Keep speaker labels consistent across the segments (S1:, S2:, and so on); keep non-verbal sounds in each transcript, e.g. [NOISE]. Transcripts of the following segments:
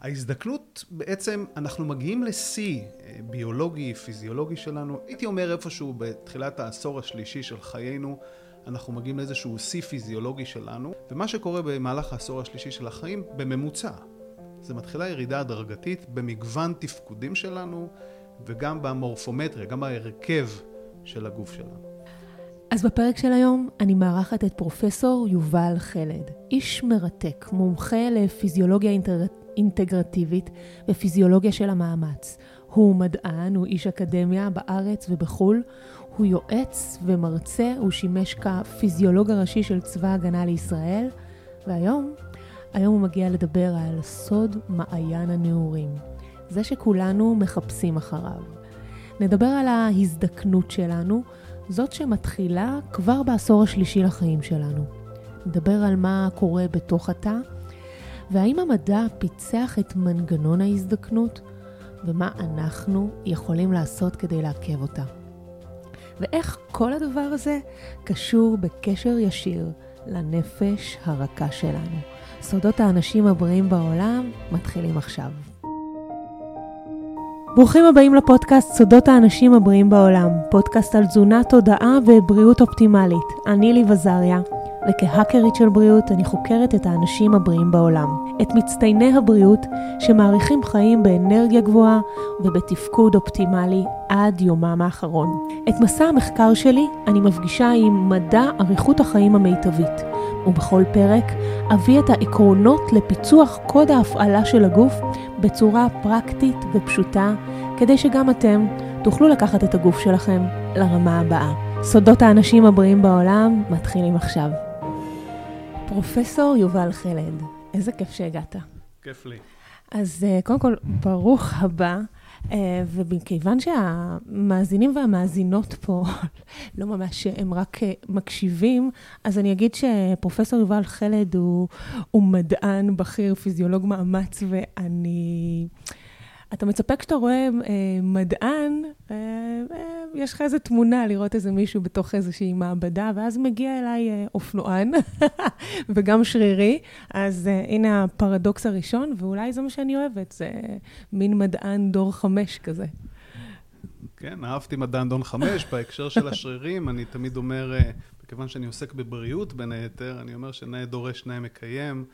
S1: ההזדקנות, בעצם אנחנו מגיעים לשיא אה, ביולוגי, פיזיולוגי שלנו. הייתי אומר איפשהו בתחילת העשור השלישי של חיינו, אנחנו מגיעים לאיזשהו שיא פיזיולוגי שלנו, ומה שקורה במהלך העשור השלישי של החיים, בממוצע, זה מתחילה ירידה הדרגתית במגוון תפקודים שלנו, וגם במורפומטריה, גם בהרכב של הגוף שלנו.
S2: אז בפרק של היום אני מארחת את פרופסור יובל חלד, איש מרתק, מומחה לפיזיולוגיה אינטר... אינטגרטיבית ופיזיולוגיה של המאמץ. הוא מדען, הוא איש אקדמיה בארץ ובחו"ל, הוא יועץ ומרצה, הוא שימש כפיזיולוג הראשי של צבא ההגנה לישראל, והיום, היום הוא מגיע לדבר על סוד מעיין הנעורים. זה שכולנו מחפשים אחריו. נדבר על ההזדקנות שלנו, זאת שמתחילה כבר בעשור השלישי לחיים שלנו. נדבר על מה קורה בתוך התא, והאם המדע פיצח את מנגנון ההזדקנות, ומה אנחנו יכולים לעשות כדי לעכב אותה. ואיך כל הדבר הזה קשור בקשר ישיר לנפש הרכה שלנו. סודות האנשים הבריאים בעולם מתחילים עכשיו. ברוכים הבאים לפודקאסט סודות האנשים הבריאים בעולם, פודקאסט על תזונה, תודעה ובריאות אופטימלית. אני לי וזריה, וכהאקרית של בריאות אני חוקרת את האנשים הבריאים בעולם, את מצטייני הבריאות שמאריכים חיים באנרגיה גבוהה ובתפקוד אופטימלי עד יומם האחרון. את מסע המחקר שלי אני מפגישה עם מדע אריכות החיים המיטבית, ובכל פרק אביא את העקרונות לפיצוח קוד ההפעלה של הגוף בצורה פרקטית ופשוטה, כדי שגם אתם תוכלו לקחת את הגוף שלכם לרמה הבאה. סודות האנשים הבריאים בעולם מתחילים עכשיו. פרופסור יובל חלד, איזה כיף שהגעת.
S1: כיף לי.
S2: אז אה, קודם כל, ברוך הבא. אה, ומכיוון שהמאזינים והמאזינות פה [LAUGHS] לא ממש, הם רק אה, מקשיבים, אז אני אגיד שפרופסור יובל חלד הוא, הוא מדען בכיר, פיזיולוג מאמץ, ואני... אתה מצפה כשאתה רואה אה, מדען, אה, אה, יש לך איזו תמונה לראות איזה מישהו בתוך איזושהי מעבדה, ואז מגיע אליי אה, אופנוען, [LAUGHS] וגם שרירי. אז אה, הנה הפרדוקס הראשון, ואולי זה מה שאני אוהבת, זה מין מדען דור חמש כזה.
S1: כן, אהבתי מדען דור חמש, [LAUGHS] בהקשר של השרירים, אני תמיד אומר, אה, מכיוון שאני עוסק בבריאות בין היתר, אני אומר שנאה דורש נאה מקיים,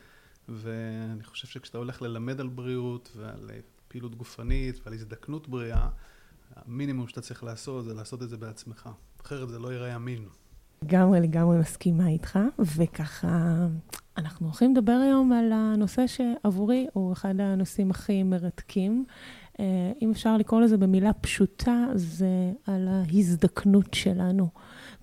S1: ואני חושב שכשאתה הולך ללמד על בריאות ועל אה, פעילות גופנית ועל הזדקנות בריאה, המינימום שאתה צריך לעשות זה לעשות את זה בעצמך. אחרת זה לא ייראה אמין.
S2: לגמרי, לגמרי מסכימה איתך, וככה, אנחנו הולכים לדבר היום על הנושא שעבורי הוא אחד הנושאים הכי מרתקים. אה, אם אפשר לקרוא לזה במילה פשוטה, זה על ההזדקנות שלנו.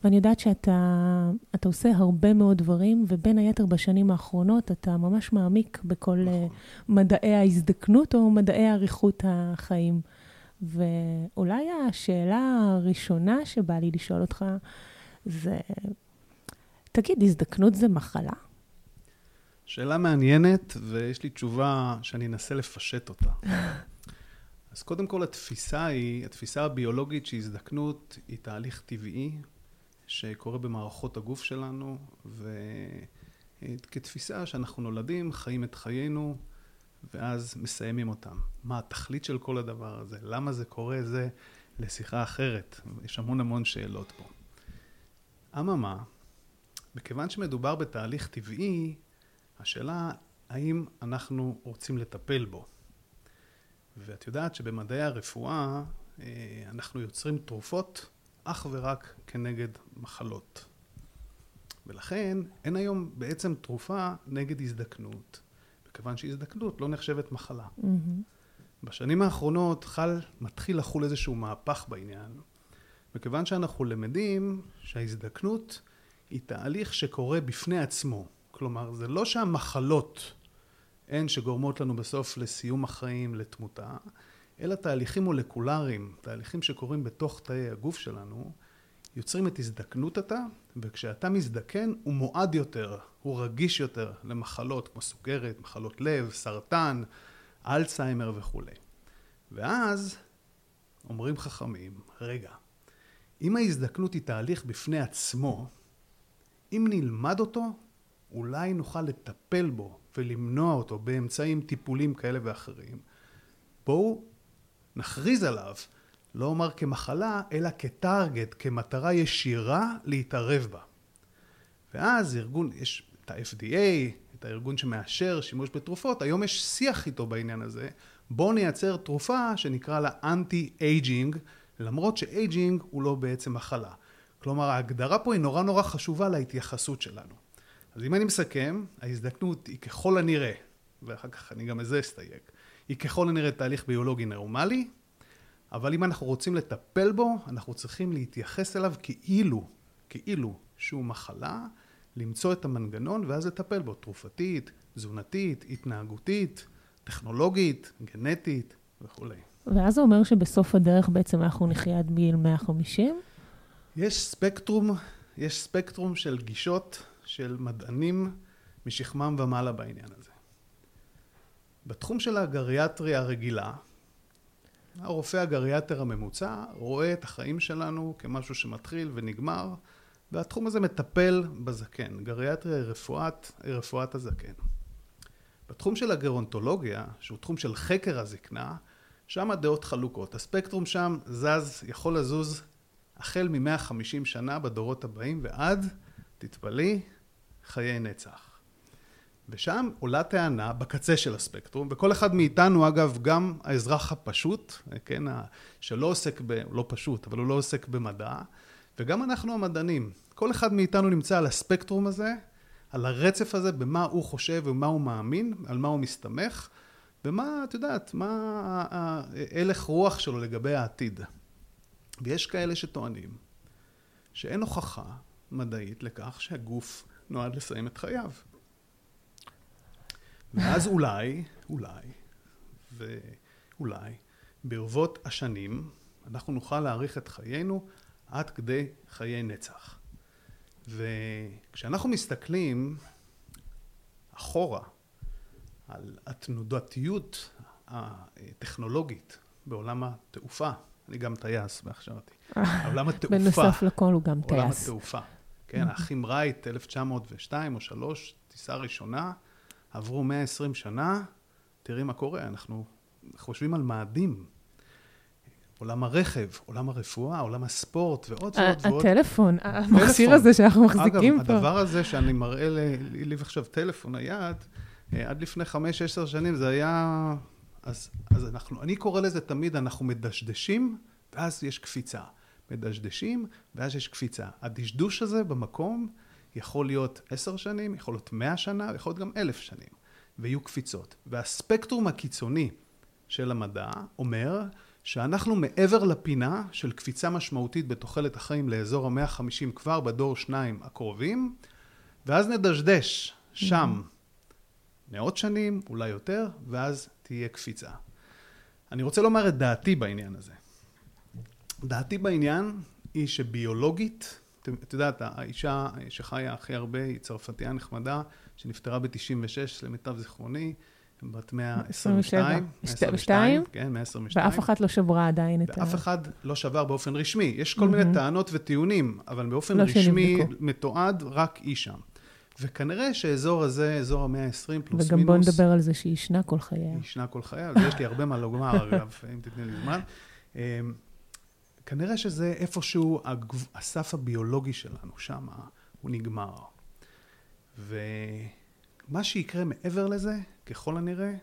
S2: ואני יודעת שאתה עושה הרבה מאוד דברים, ובין היתר בשנים האחרונות אתה ממש מעמיק בכל נכון. מדעי ההזדקנות או מדעי אריכות החיים. ואולי השאלה הראשונה שבא לי לשאול אותך זה, תגיד, הזדקנות זה מחלה?
S1: שאלה מעניינת, ויש לי תשובה שאני אנסה לפשט אותה. [LAUGHS] אז קודם כל התפיסה היא, התפיסה הביולוגית שהזדקנות היא תהליך טבעי שקורה במערכות הגוף שלנו, וכתפיסה שאנחנו נולדים, חיים את חיינו, ואז מסיימים אותם. מה התכלית של כל הדבר הזה? למה זה קורה? זה לשיחה אחרת. יש המון המון שאלות פה. אממה, מכיוון שמדובר בתהליך טבעי, השאלה האם אנחנו רוצים לטפל בו. ואת יודעת שבמדעי הרפואה אה, אנחנו יוצרים תרופות אך ורק כנגד מחלות. ולכן אין היום בעצם תרופה נגד הזדקנות, מכיוון שהזדקנות לא נחשבת מחלה. Mm-hmm. בשנים האחרונות חל, מתחיל לחול איזשהו מהפך בעניין, מכיוון שאנחנו למדים שההזדקנות היא תהליך שקורה בפני עצמו. כלומר, זה לא שהמחלות הן שגורמות לנו בסוף לסיום החיים, לתמותה, אלא תהליכים מולקולריים, תהליכים שקורים בתוך תאי הגוף שלנו, יוצרים את הזדקנות התא, וכשהתא מזדקן הוא מועד יותר, הוא רגיש יותר למחלות כמו סוכרת, מחלות לב, סרטן, אלצהיימר וכולי. ואז אומרים חכמים, רגע, אם ההזדקנות היא תהליך בפני עצמו, אם נלמד אותו, אולי נוכל לטפל בו ולמנוע אותו באמצעים טיפולים כאלה ואחרים, בואו נכריז עליו, לא אומר כמחלה, אלא כ target, כמטרה ישירה להתערב בה. ואז ארגון, יש את ה-FDA, את הארגון שמאשר שימוש בתרופות, היום יש שיח איתו בעניין הזה. בואו נייצר תרופה שנקרא לה anti-aging, למרות ש aging הוא לא בעצם מחלה. כלומר ההגדרה פה היא נורא נורא חשובה להתייחסות שלנו. אז אם אני מסכם, ההזדקנות היא ככל הנראה, ואחר כך אני גם מזה אסתייג, היא ככל הנראה תהליך ביולוגי נורמלי, אבל אם אנחנו רוצים לטפל בו, אנחנו צריכים להתייחס אליו כאילו, כאילו שהוא מחלה, למצוא את המנגנון ואז לטפל בו, תרופתית, תזונתית, התנהגותית, טכנולוגית, גנטית וכולי.
S2: ואז זה אומר שבסוף הדרך בעצם אנחנו נחיה עד גיל 150?
S1: יש ספקטרום, יש ספקטרום של גישות של מדענים משכמם ומעלה בעניין הזה. בתחום של הגריאטריה הרגילה, הרופא הגריאטר הממוצע רואה את החיים שלנו כמשהו שמתחיל ונגמר, והתחום הזה מטפל בזקן. גריאטריה היא רפואת, היא רפואת הזקן. בתחום של הגרונטולוגיה, שהוא תחום של חקר הזקנה, שם הדעות חלוקות. הספקטרום שם זז, יכול לזוז החל מ-150 שנה בדורות הבאים ועד, תתפלאי, חיי נצח. ושם עולה טענה בקצה של הספקטרום, וכל אחד מאיתנו, אגב, גם האזרח הפשוט, כן, שלא עוסק ב... לא פשוט, אבל הוא לא עוסק במדע, וגם אנחנו המדענים. כל אחד מאיתנו נמצא על הספקטרום הזה, על הרצף הזה, במה הוא חושב ומה הוא מאמין, על מה הוא מסתמך, ומה, את יודעת, מה ההלך רוח שלו לגבי העתיד. ויש כאלה שטוענים שאין הוכחה מדעית לכך שהגוף נועד לסיים את חייו. ואז אולי, אולי, ואולי, ברבות השנים, אנחנו נוכל להאריך את חיינו עד כדי חיי נצח. וכשאנחנו מסתכלים אחורה על התנודתיות הטכנולוגית בעולם התעופה, אני גם טייס בהכשרתי, [LAUGHS] עולם התעופה.
S2: בנוסף לכל הוא גם טייס.
S1: עולם התעופה. כן, האחים רייט, 1902 או 3, טיסה ראשונה, עברו 120 שנה, תראי מה קורה, אנחנו חושבים על מאדים. עולם הרכב, עולם הרפואה, עולם הספורט ועוד ועוד ועוד.
S2: הטלפון, המכשיר הזה שאנחנו מחזיקים
S1: פה. אגב, הדבר הזה שאני מראה לי עכשיו טלפון נייד, אה, עד לפני חמש, עשר שנים זה היה... אז, אז אנחנו, אני קורא לזה תמיד, אנחנו מדשדשים, ואז יש קפיצה. מדשדשים, ואז יש קפיצה. הדשדוש הזה במקום יכול להיות עשר שנים, יכול להיות מאה שנה, יכול להיות גם אלף שנים, ויהיו קפיצות. והספקטרום הקיצוני של המדע אומר שאנחנו מעבר לפינה של קפיצה משמעותית בתוחלת החיים לאזור המאה החמישים כבר בדור שניים הקרובים, ואז נדשדש שם מאות שנים, אולי יותר, ואז תהיה קפיצה. אני רוצה לומר את דעתי בעניין הזה. דעתי בעניין היא שביולוגית את יודעת, האישה שחיה הכי הרבה היא צרפתייה נחמדה, שנפטרה ב-96, למיטב זיכרוני, בת 122.
S2: 122?
S1: כן, 122.
S2: ואף אחת לא שברה עדיין את
S1: ה... ואף אחד לא שבר באופן רשמי. יש כל מיני טענות וטיעונים, אבל באופן לא רשמי מתועד רק היא שם. וכנראה שאזור הזה, אזור המאה ה-20 פלוס
S2: מינוס... וגם בוא נדבר על זה שהיא ישנה כל חייה. היא
S1: ישנה כל חייה, אז יש לי הרבה מה לומר, אגב, אם תתני לי זמן. [LAUGHS] כנראה שזה איפשהו הסף הביולוגי שלנו, שם הוא נגמר. ומה שיקרה מעבר לזה, ככל הנראה,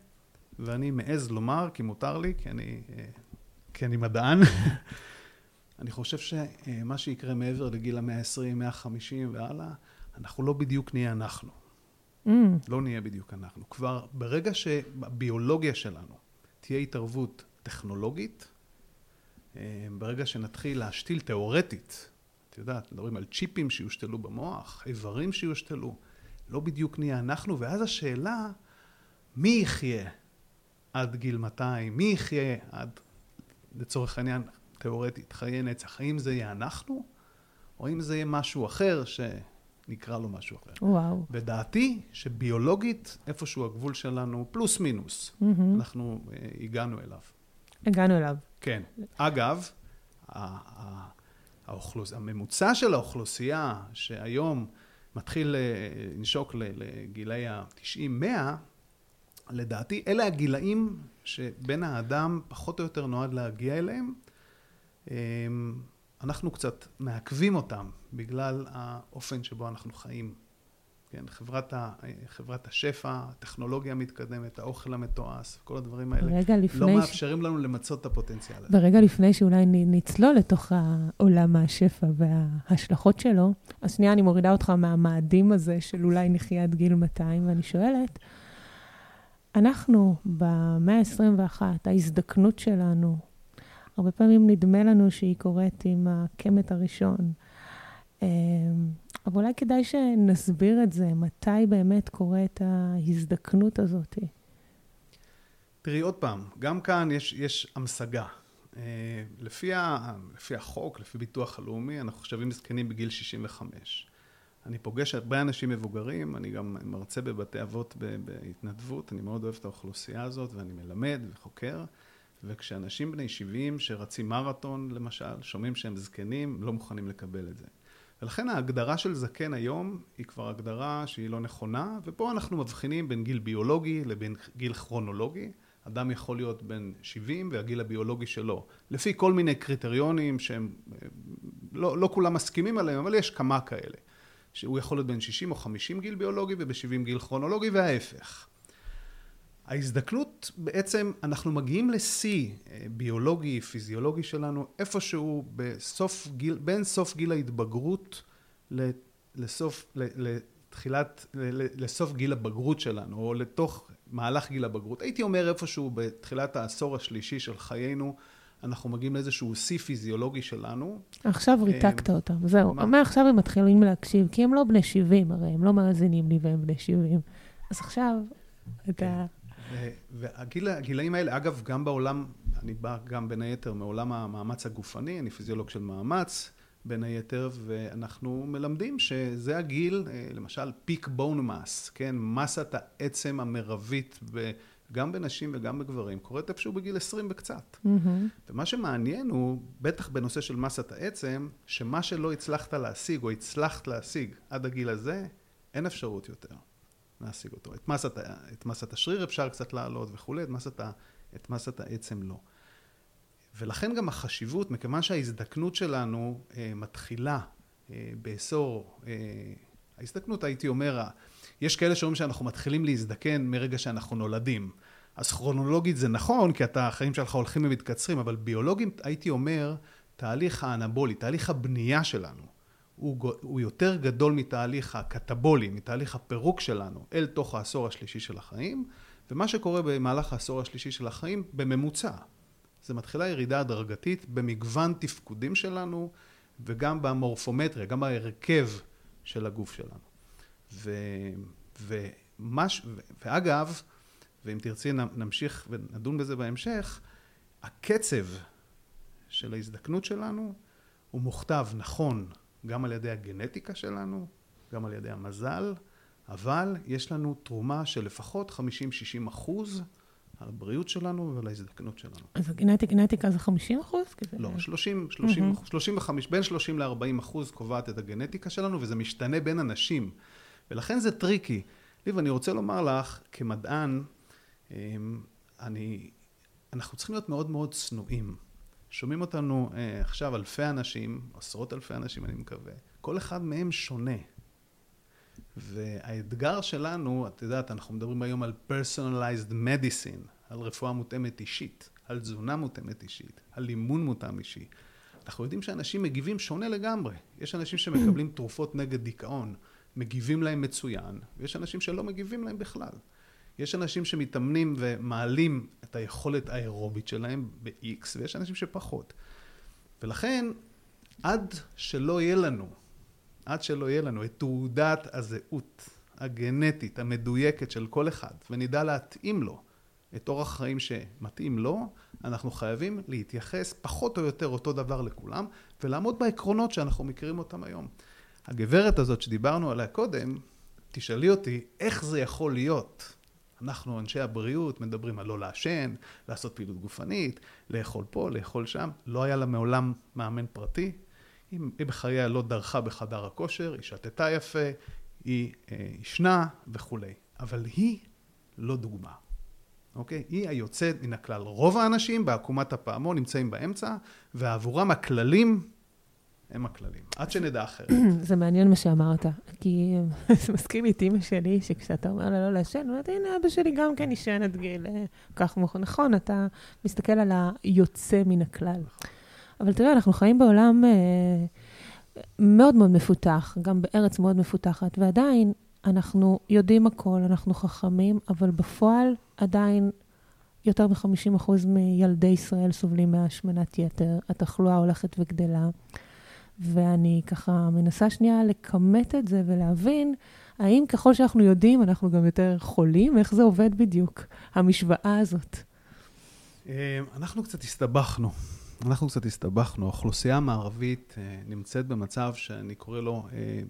S1: ואני מעז לומר, כי מותר לי, כי אני, כי אני מדען, [LAUGHS] אני חושב שמה שיקרה מעבר לגיל המאה ה-20, 150 והלאה, אנחנו לא בדיוק נהיה אנחנו. Mm. לא נהיה בדיוק אנחנו. כבר ברגע שבביולוגיה שלנו תהיה התערבות טכנולוגית, אה, ברגע שנתחיל להשתיל תיאורטית, את יודעת, מדברים על צ'יפים שיושתלו במוח, איברים שיושתלו, לא בדיוק נהיה אנחנו, ואז השאלה, מי יחיה עד גיל 200? מי יחיה עד, לצורך העניין, תיאורטית, חיי נצח? האם זה יהיה אנחנו, או האם זה יהיה משהו אחר שנקרא לו משהו אחר?
S2: וואו.
S1: ודעתי שביולוגית, איפשהו הגבול שלנו, פלוס מינוס, mm-hmm. אנחנו uh, הגענו אליו.
S2: הגענו אליו.
S1: כן. אגב, האוכלוס... הממוצע של האוכלוסייה שהיום מתחיל לנשוק לגילי ה-90-100, לדעתי אלה הגילאים שבן האדם פחות או יותר נועד להגיע אליהם. אנחנו קצת מעכבים אותם בגלל האופן שבו אנחנו חיים. כן, חברת, ה, חברת השפע, הטכנולוגיה המתקדמת, האוכל המתועש, כל הדברים האלה, לא מאפשרים ש... לנו למצות את הפוטנציאל הזה.
S2: ורגע לפני שאולי נצלול לתוך העולם השפע וההשלכות שלו, אז שנייה, אני מורידה אותך מהמאדים הזה של אולי נחיה עד גיל 200, ואני שואלת, אנחנו במאה ה-21, ההזדקנות שלנו, הרבה פעמים נדמה לנו שהיא קורית עם הקמת הראשון. אמ, אבל אולי כדאי שנסביר את זה, מתי באמת קורית ההזדקנות הזאת.
S1: תראי, עוד פעם, גם כאן יש, יש המשגה. אה, לפי, ה, לפי החוק, לפי ביטוח הלאומי, אנחנו חושבים זקנים בגיל 65. אני פוגש הרבה אנשים מבוגרים, אני גם מרצה בבתי אבות בהתנדבות, אני מאוד אוהב את האוכלוסייה הזאת ואני מלמד וחוקר. וכשאנשים בני 70 שרצים מרתון למשל, שומעים שהם זקנים, לא מוכנים לקבל את זה. ולכן ההגדרה של זקן היום היא כבר הגדרה שהיא לא נכונה, ופה אנחנו מבחינים בין גיל ביולוגי לבין גיל כרונולוגי. אדם יכול להיות בן 70 והגיל הביולוגי שלו, לפי כל מיני קריטריונים שהם לא, לא כולם מסכימים עליהם, אבל יש כמה כאלה. שהוא יכול להיות בן 60 או 50 גיל ביולוגי וב-70 גיל כרונולוגי וההפך. ההזדקנות בעצם, אנחנו מגיעים לשיא אה, ביולוגי, פיזיולוגי שלנו, איפשהו בסוף גיל, בין סוף גיל ההתבגרות לסוף, לתחילת, לסוף גיל הבגרות שלנו, או לתוך מהלך גיל הבגרות. הייתי אומר איפשהו בתחילת העשור השלישי של חיינו, אנחנו מגיעים לאיזשהו שיא פיזיולוגי שלנו.
S2: עכשיו אה, ריתקת אותם, זהו. מעכשיו הם מתחילים להקשיב, כי הם לא בני 70 הרי, הם לא מאזינים לי והם בני 70. אז עכשיו אתה...
S1: והגילאים האלה, אגב, גם בעולם, אני בא גם בין היתר מעולם המאמץ הגופני, אני פיזיולוג של מאמץ, בין היתר, ואנחנו מלמדים שזה הגיל, אה, למשל פיק בון מס, כן, מסת העצם המרבית, גם בנשים וגם בגברים, קורית איפשהו בגיל 20 וקצת. Mm-hmm. ומה שמעניין הוא, בטח בנושא של מסת העצם, שמה שלא הצלחת להשיג או הצלחת להשיג עד הגיל הזה, אין אפשרות יותר. להשיג אותו. את מסת, את מסת השריר אפשר קצת להעלות וכולי, את מסת, את מסת העצם לא. ולכן גם החשיבות, מכיוון שההזדקנות שלנו אה, מתחילה אה, בעשור, אה, ההזדקנות הייתי אומר, יש כאלה שאומרים שאנחנו מתחילים להזדקן מרגע שאנחנו נולדים. אז כרונולוגית זה נכון, כי אתה, החיים שלך הולכים ומתקצרים, אבל ביולוגית הייתי אומר, תהליך האנבולי, תהליך הבנייה שלנו, הוא, הוא יותר גדול מתהליך הקטבולי, מתהליך הפירוק שלנו אל תוך העשור השלישי של החיים, ומה שקורה במהלך העשור השלישי של החיים בממוצע. זה מתחילה ירידה הדרגתית במגוון תפקודים שלנו וגם במורפומטריה, גם בהרכב של הגוף שלנו. ו, ומש, ואגב, ואם תרצי נמשיך ונדון בזה בהמשך, הקצב של ההזדקנות שלנו הוא מוכתב נכון גם על ידי הגנטיקה שלנו, גם על ידי המזל, אבל יש לנו תרומה של לפחות 50-60 אחוז על הבריאות שלנו ועל ההזדקנות שלנו.
S2: אז הגנטיקה, גנטיקה זה 50 אחוז?
S1: לא, 30, 30, mm-hmm. 35, בין 30 ל-40 אחוז קובעת את הגנטיקה שלנו, וזה משתנה בין אנשים. ולכן זה טריקי. ליב, אני רוצה לומר לך, כמדען, אמ, אני, אנחנו צריכים להיות מאוד מאוד צנועים. שומעים אותנו אה, עכשיו אלפי אנשים, עשרות אלפי אנשים אני מקווה, כל אחד מהם שונה. והאתגר שלנו, את יודעת, אנחנו מדברים היום על personalized medicine, על רפואה מותאמת אישית, על תזונה מותאמת אישית, על אימון מותאם אישי. אנחנו יודעים שאנשים מגיבים שונה לגמרי. יש אנשים שמקבלים תרופות נגד דיכאון, מגיבים להם מצוין, ויש אנשים שלא מגיבים להם בכלל. יש אנשים שמתאמנים ומעלים את היכולת האירובית שלהם ב-X, ויש אנשים שפחות. ולכן, עד שלא יהיה לנו, עד שלא יהיה לנו את תעודת הזהות הגנטית המדויקת של כל אחד, ונדע להתאים לו את אורח חיים שמתאים לו, אנחנו חייבים להתייחס פחות או יותר אותו דבר לכולם, ולעמוד בעקרונות שאנחנו מכירים אותם היום. הגברת הזאת שדיברנו עליה קודם, תשאלי אותי, איך זה יכול להיות אנחנו אנשי הבריאות מדברים על לא לעשן, לעשות פעילות גופנית, לאכול פה, לאכול שם. לא היה לה מעולם מאמן פרטי. היא בחייה לא דרכה בחדר הכושר, היא שתתה יפה, היא ישנה וכולי. אבל היא לא דוגמה, אוקיי? היא היוצאת מן הכלל. רוב האנשים בעקומת הפעמון נמצאים באמצע, ועבורם הכללים הם הכללים, עד שנדע אחרת. [CLEARS THROAT]
S2: זה מעניין מה שאמרת, כי [LAUGHS] זה מזכיר לי את אימא שלי, שכשאתה אומר לה לא לעשן, אומרת, הנה, אבא שלי גם כן עישן עד גיל אה, כך מוכן. נכון, אתה מסתכל על היוצא מן הכלל. אבל תראה, אנחנו חיים בעולם אה, מאוד מאוד מפותח, גם בארץ מאוד מפותחת, ועדיין אנחנו יודעים הכל, אנחנו חכמים, אבל בפועל עדיין יותר מ-50% מילדי ישראל סובלים מהשמנת יתר, התחלואה הולכת וגדלה. ואני ככה מנסה שנייה לכמת את זה ולהבין האם ככל שאנחנו יודעים, אנחנו גם יותר חולים? איך זה עובד בדיוק, המשוואה הזאת?
S1: אה, אנחנו קצת הסתבכנו. אנחנו קצת הסתבכנו. האוכלוסייה המערבית אה, נמצאת במצב שאני קורא לו אה,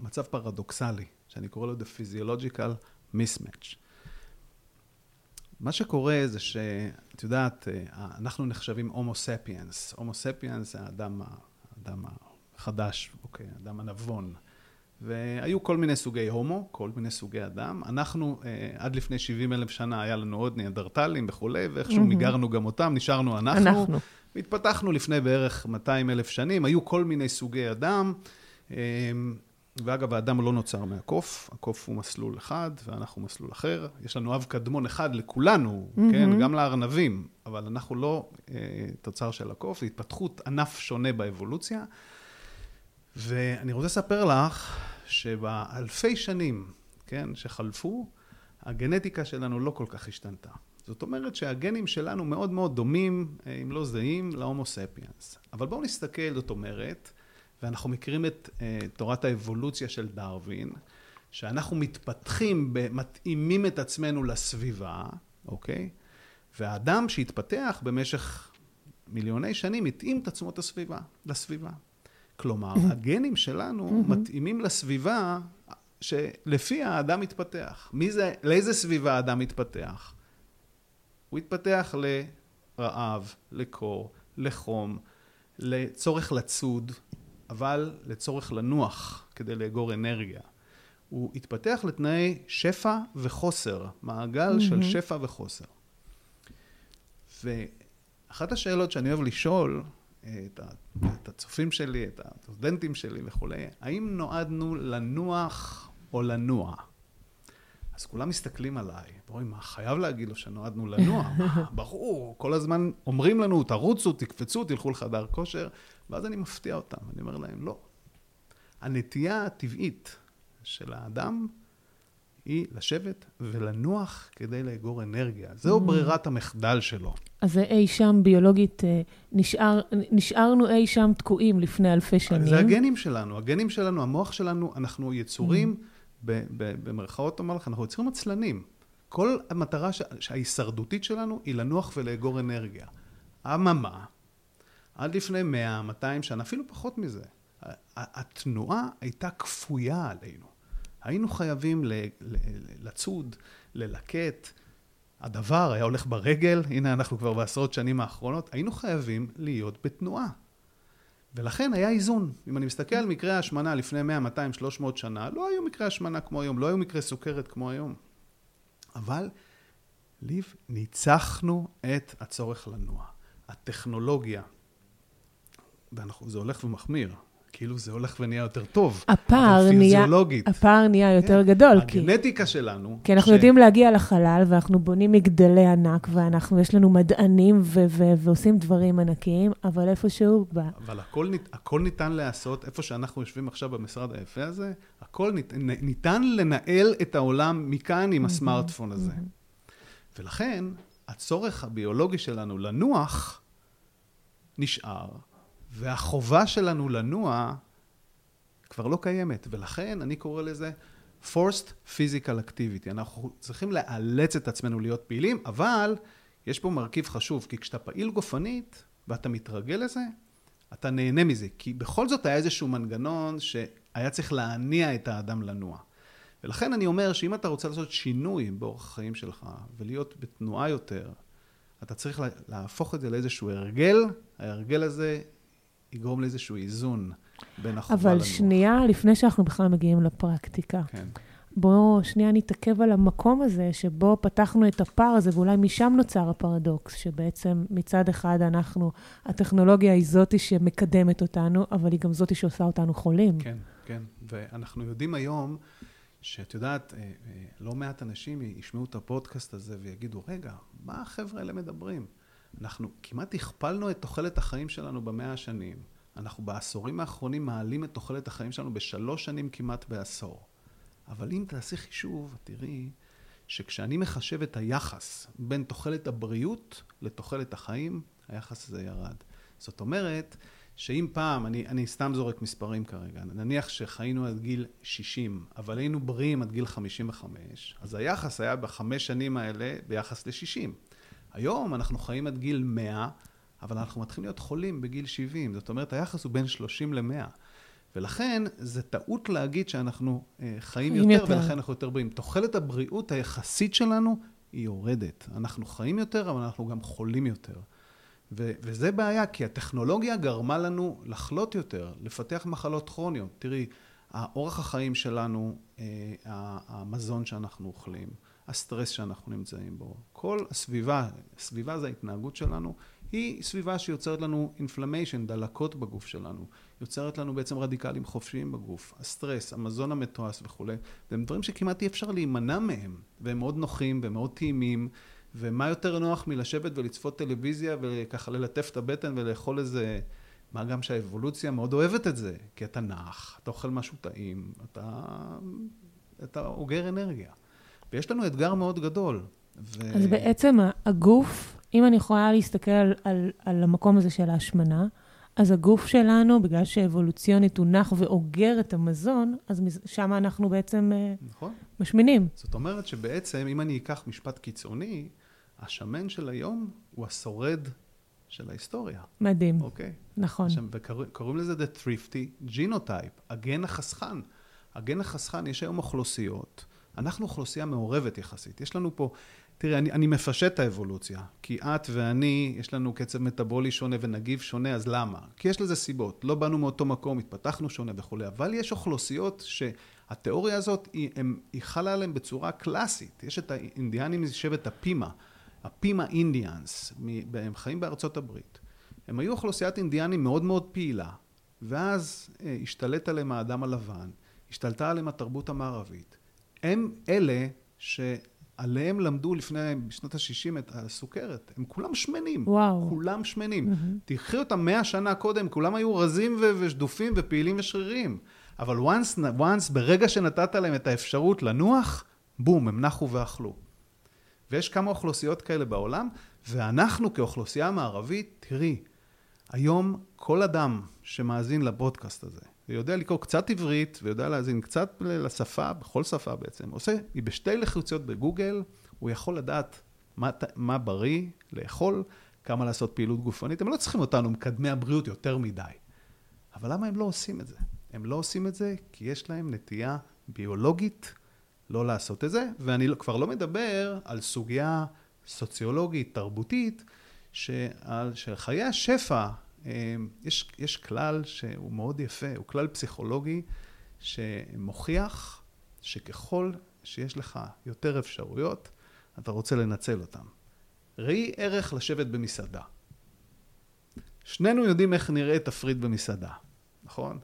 S1: מצב פרדוקסלי, שאני קורא לו The Physiological Mismatch. מה שקורה זה שאת יודעת, אנחנו נחשבים הומו ספיאנס. הומו ספיאנס האדם, האדם החדש, אוקיי, האדם הנבון. והיו כל מיני סוגי הומו, כל מיני סוגי אדם. אנחנו, אה, עד לפני 70 אלף שנה היה לנו עוד ניאדרטלים וכולי, ואיכשהו mm-hmm. מיגרנו גם אותם, נשארנו אנחנו. אנחנו. והתפתחנו לפני בערך 200 אלף שנים, היו כל מיני סוגי אדם. אה, ואגב, האדם לא נוצר מהקוף, הקוף הוא מסלול אחד ואנחנו מסלול אחר. יש לנו אב קדמון אחד לכולנו, mm-hmm. כן? גם לארנבים, אבל אנחנו לא אה, תוצר של הקוף, זה התפתחות ענף שונה באבולוציה. ואני רוצה לספר לך שבאלפי שנים, כן, שחלפו, הגנטיקה שלנו לא כל כך השתנתה. זאת אומרת שהגנים שלנו מאוד מאוד דומים, אה, אם לא זהים, להומו ספיאנס. אבל בואו נסתכל, זאת אומרת, ואנחנו מכירים את uh, תורת האבולוציה של דרווין, שאנחנו מתפתחים, מתאימים את עצמנו לסביבה, אוקיי? והאדם שהתפתח במשך מיליוני שנים התאים את עצמו את הסביבה, לסביבה. כלומר, הגנים שלנו מתאימים לסביבה שלפיה האדם מתפתח. מי זה, לאיזה סביבה האדם מתפתח? הוא התפתח לרעב, לקור, לחום, לצורך לצוד, אבל לצורך לנוח כדי לאגור אנרגיה. הוא התפתח לתנאי שפע וחוסר, מעגל mm-hmm. של שפע וחוסר. ואחת השאלות שאני אוהב לשאול אה, את, את הצופים שלי, את הסטודנטים שלי וכולי, האם נועדנו לנוח או לנוע? אז כולם מסתכלים עליי, ואומרים, מה, חייב להגיד לו שנועדנו לנוע? [LAUGHS] ברור, כל הזמן אומרים לנו, תרוצו, תקפצו, תלכו לחדר כושר, ואז אני מפתיע אותם, אני אומר להם, לא. הנטייה הטבעית של האדם היא לשבת ולנוח כדי לאגור אנרגיה. זו mm. ברירת המחדל שלו.
S2: אז זה אי שם ביולוגית, אה, נשאר, נשארנו אי שם תקועים לפני אלפי שנים.
S1: זה הגנים שלנו, הגנים שלנו, המוח שלנו, אנחנו יצורים, mm. במרכאות אומר לך, אנחנו יצורים עצלנים. כל המטרה ההישרדותית שלנו היא לנוח ולאגור אנרגיה. אממה, עד לפני 100, 200 שנה, אפילו פחות מזה. התנועה הייתה כפויה עלינו. היינו חייבים לצוד, ללקט. הדבר היה הולך ברגל, הנה אנחנו כבר בעשרות שנים האחרונות, היינו חייבים להיות בתנועה. ולכן היה איזון. אם אני מסתכל על מקרי ההשמנה לפני 100, 200, 300 שנה, לא היו מקרי השמנה כמו היום, לא היו מקרי סוכרת כמו היום. אבל, ליב, ניצחנו את הצורך לנוע. הטכנולוגיה, וזה הולך ומחמיר. כאילו זה הולך ונהיה יותר טוב.
S2: הפער נהיה, הפער נהיה יותר כן, גדול.
S1: הגנטיקה כי, שלנו.
S2: כי אנחנו ש... יודעים להגיע לחלל, ואנחנו בונים מגדלי ענק, ואנחנו, יש לנו מדענים ו- ו- ועושים דברים ענקיים, אבל איפשהו... ב...
S1: אבל הכל, הכל ניתן להיעשות, איפה שאנחנו יושבים עכשיו במשרד היפה הזה, הכל ניתן, ניתן לנהל את העולם מכאן עם הסמארטפון הזה. ולכן, הצורך הביולוגי שלנו לנוח נשאר. והחובה שלנו לנוע כבר לא קיימת, ולכן אני קורא לזה forced physical activity. אנחנו צריכים לאלץ את עצמנו להיות פעילים, אבל יש פה מרכיב חשוב, כי כשאתה פעיל גופנית ואתה מתרגל לזה, אתה נהנה מזה, כי בכל זאת היה איזשהו מנגנון שהיה צריך להניע את האדם לנוע. ולכן אני אומר שאם אתה רוצה לעשות שינוי באורח החיים שלך ולהיות בתנועה יותר, אתה צריך להפוך את זה לאיזשהו הרגל, ההרגל הזה יגרום לאיזשהו איזון. בין החובה
S2: אבל
S1: לנוח.
S2: שנייה, לפני שאנחנו בכלל מגיעים לפרקטיקה,
S1: כן,
S2: בואו שנייה נתעכב על המקום הזה, שבו פתחנו את הפער הזה, ואולי משם נוצר הפרדוקס, שבעצם מצד אחד אנחנו, הטכנולוגיה היא זאתי שמקדמת אותנו, אבל היא גם זאתי שעושה אותנו חולים.
S1: כן, כן. ואנחנו יודעים היום, שאת יודעת, אה, אה, לא מעט אנשים ישמעו את הפודקאסט הזה ויגידו, רגע, מה החבר'ה האלה מדברים? אנחנו כמעט הכפלנו את תוחלת החיים שלנו במאה השנים. אנחנו בעשורים האחרונים מעלים את תוחלת החיים שלנו בשלוש שנים כמעט בעשור. אבל אם תעשי חישוב, תראי שכשאני מחשב את היחס בין תוחלת הבריאות לתוחלת החיים, היחס הזה ירד. זאת אומרת, שאם פעם, אני, אני סתם זורק מספרים כרגע, נניח שחיינו עד גיל 60, אבל היינו בריאים עד גיל 55, אז היחס היה בחמש שנים האלה ביחס ל-60. היום אנחנו חיים עד גיל 100, אבל אנחנו מתחילים להיות חולים בגיל 70. זאת אומרת, היחס הוא בין 30 ל-100. ולכן, זה טעות להגיד שאנחנו אה, חיים יותר,
S2: יותר.
S1: ולכן אנחנו יותר בריאים. תוחלת הבריאות היחסית שלנו היא יורדת. אנחנו חיים יותר, אבל אנחנו גם חולים יותר. ו- וזה בעיה, כי הטכנולוגיה גרמה לנו לחלות יותר, לפתח מחלות כרוניות. תראי, האורח החיים שלנו, אה, המזון שאנחנו אוכלים, הסטרס שאנחנו נמצאים בו, כל הסביבה, הסביבה זה ההתנהגות שלנו, היא סביבה שיוצרת לנו אינפלמיישן, דלקות בגוף שלנו, יוצרת לנו בעצם רדיקלים חופשיים בגוף, הסטרס, המזון המתועש וכולי, והם דברים שכמעט אי אפשר להימנע מהם, והם מאוד נוחים ומאוד טעימים, ומה יותר נוח מלשבת ולצפות טלוויזיה וככה ללטף את הבטן ולאכול איזה... מה גם שהאבולוציה מאוד אוהבת את זה, כי אתה נח, אתה אוכל משהו טעים, אתה, אתה אוגר אנרגיה. ויש לנו אתגר מאוד גדול. ו...
S2: אז בעצם הגוף, אם אני יכולה להסתכל על, על, על המקום הזה של ההשמנה, אז הגוף שלנו, בגלל שאבולוציונית הוא נח ואוגר את המזון, אז שם אנחנו בעצם אה,
S1: נכון.
S2: משמינים.
S1: זאת אומרת שבעצם, אם אני אקח משפט קיצוני, השמן של היום הוא השורד של ההיסטוריה,
S2: מדהים,
S1: אוקיי?
S2: נכון.
S1: עכשיו, וקוראים לזה The Thrifty Genotype, הגן החסכן. הגן החסכן, יש היום אוכלוסיות, אנחנו אוכלוסייה מעורבת יחסית. יש לנו פה, תראה, אני, אני מפשט את האבולוציה, כי את ואני, יש לנו קצב מטאבולי שונה ונגיב שונה, אז למה? כי יש לזה סיבות. לא באנו מאותו מקום, התפתחנו שונה וכולי, אבל יש אוכלוסיות שהתיאוריה הזאת, היא, הם, היא חלה עליהן בצורה קלאסית. יש את האינדיאנים משבט הפימה, הפימה אינדיאנס, הם חיים בארצות הברית. הם היו אוכלוסיית אינדיאנים מאוד מאוד פעילה, ואז אה, השתלט עליהם האדם הלבן, השתלטה עליהם התרבות המערבית. הם אלה שעליהם למדו לפני, בשנות ה-60 את הסוכרת. הם כולם שמנים.
S2: וואו.
S1: כולם שמנים. תקחי אותם מאה שנה קודם, כולם היו רזים ו- ושדופים ופעילים ושריריים. אבל once, once, ברגע שנתת להם את האפשרות לנוח, בום, הם נחו ואכלו. ויש כמה אוכלוסיות כאלה בעולם, ואנחנו כאוכלוסייה מערבית, תראי, היום כל אדם שמאזין לפודקאסט הזה, ויודע לקרוא קצת עברית, ויודע להאזין קצת לשפה, בכל שפה בעצם, עושה, בשתי לחוציות בגוגל, הוא יכול לדעת מה, מה בריא לאכול, כמה לעשות פעילות גופנית. הם לא צריכים אותנו, מקדמי הבריאות, יותר מדי. אבל למה הם לא עושים את זה? הם לא עושים את זה כי יש להם נטייה ביולוגית לא לעשות את זה, ואני לא- כבר לא מדבר על סוגיה סוציולוגית, תרבותית, שחיי השפע, יש, יש כלל שהוא מאוד יפה, הוא כלל פסיכולוגי שמוכיח שככל שיש לך יותר אפשרויות, אתה רוצה לנצל אותן. ראי ערך לשבת במסעדה. שנינו יודעים איך נראה תפריט במסעדה, נכון?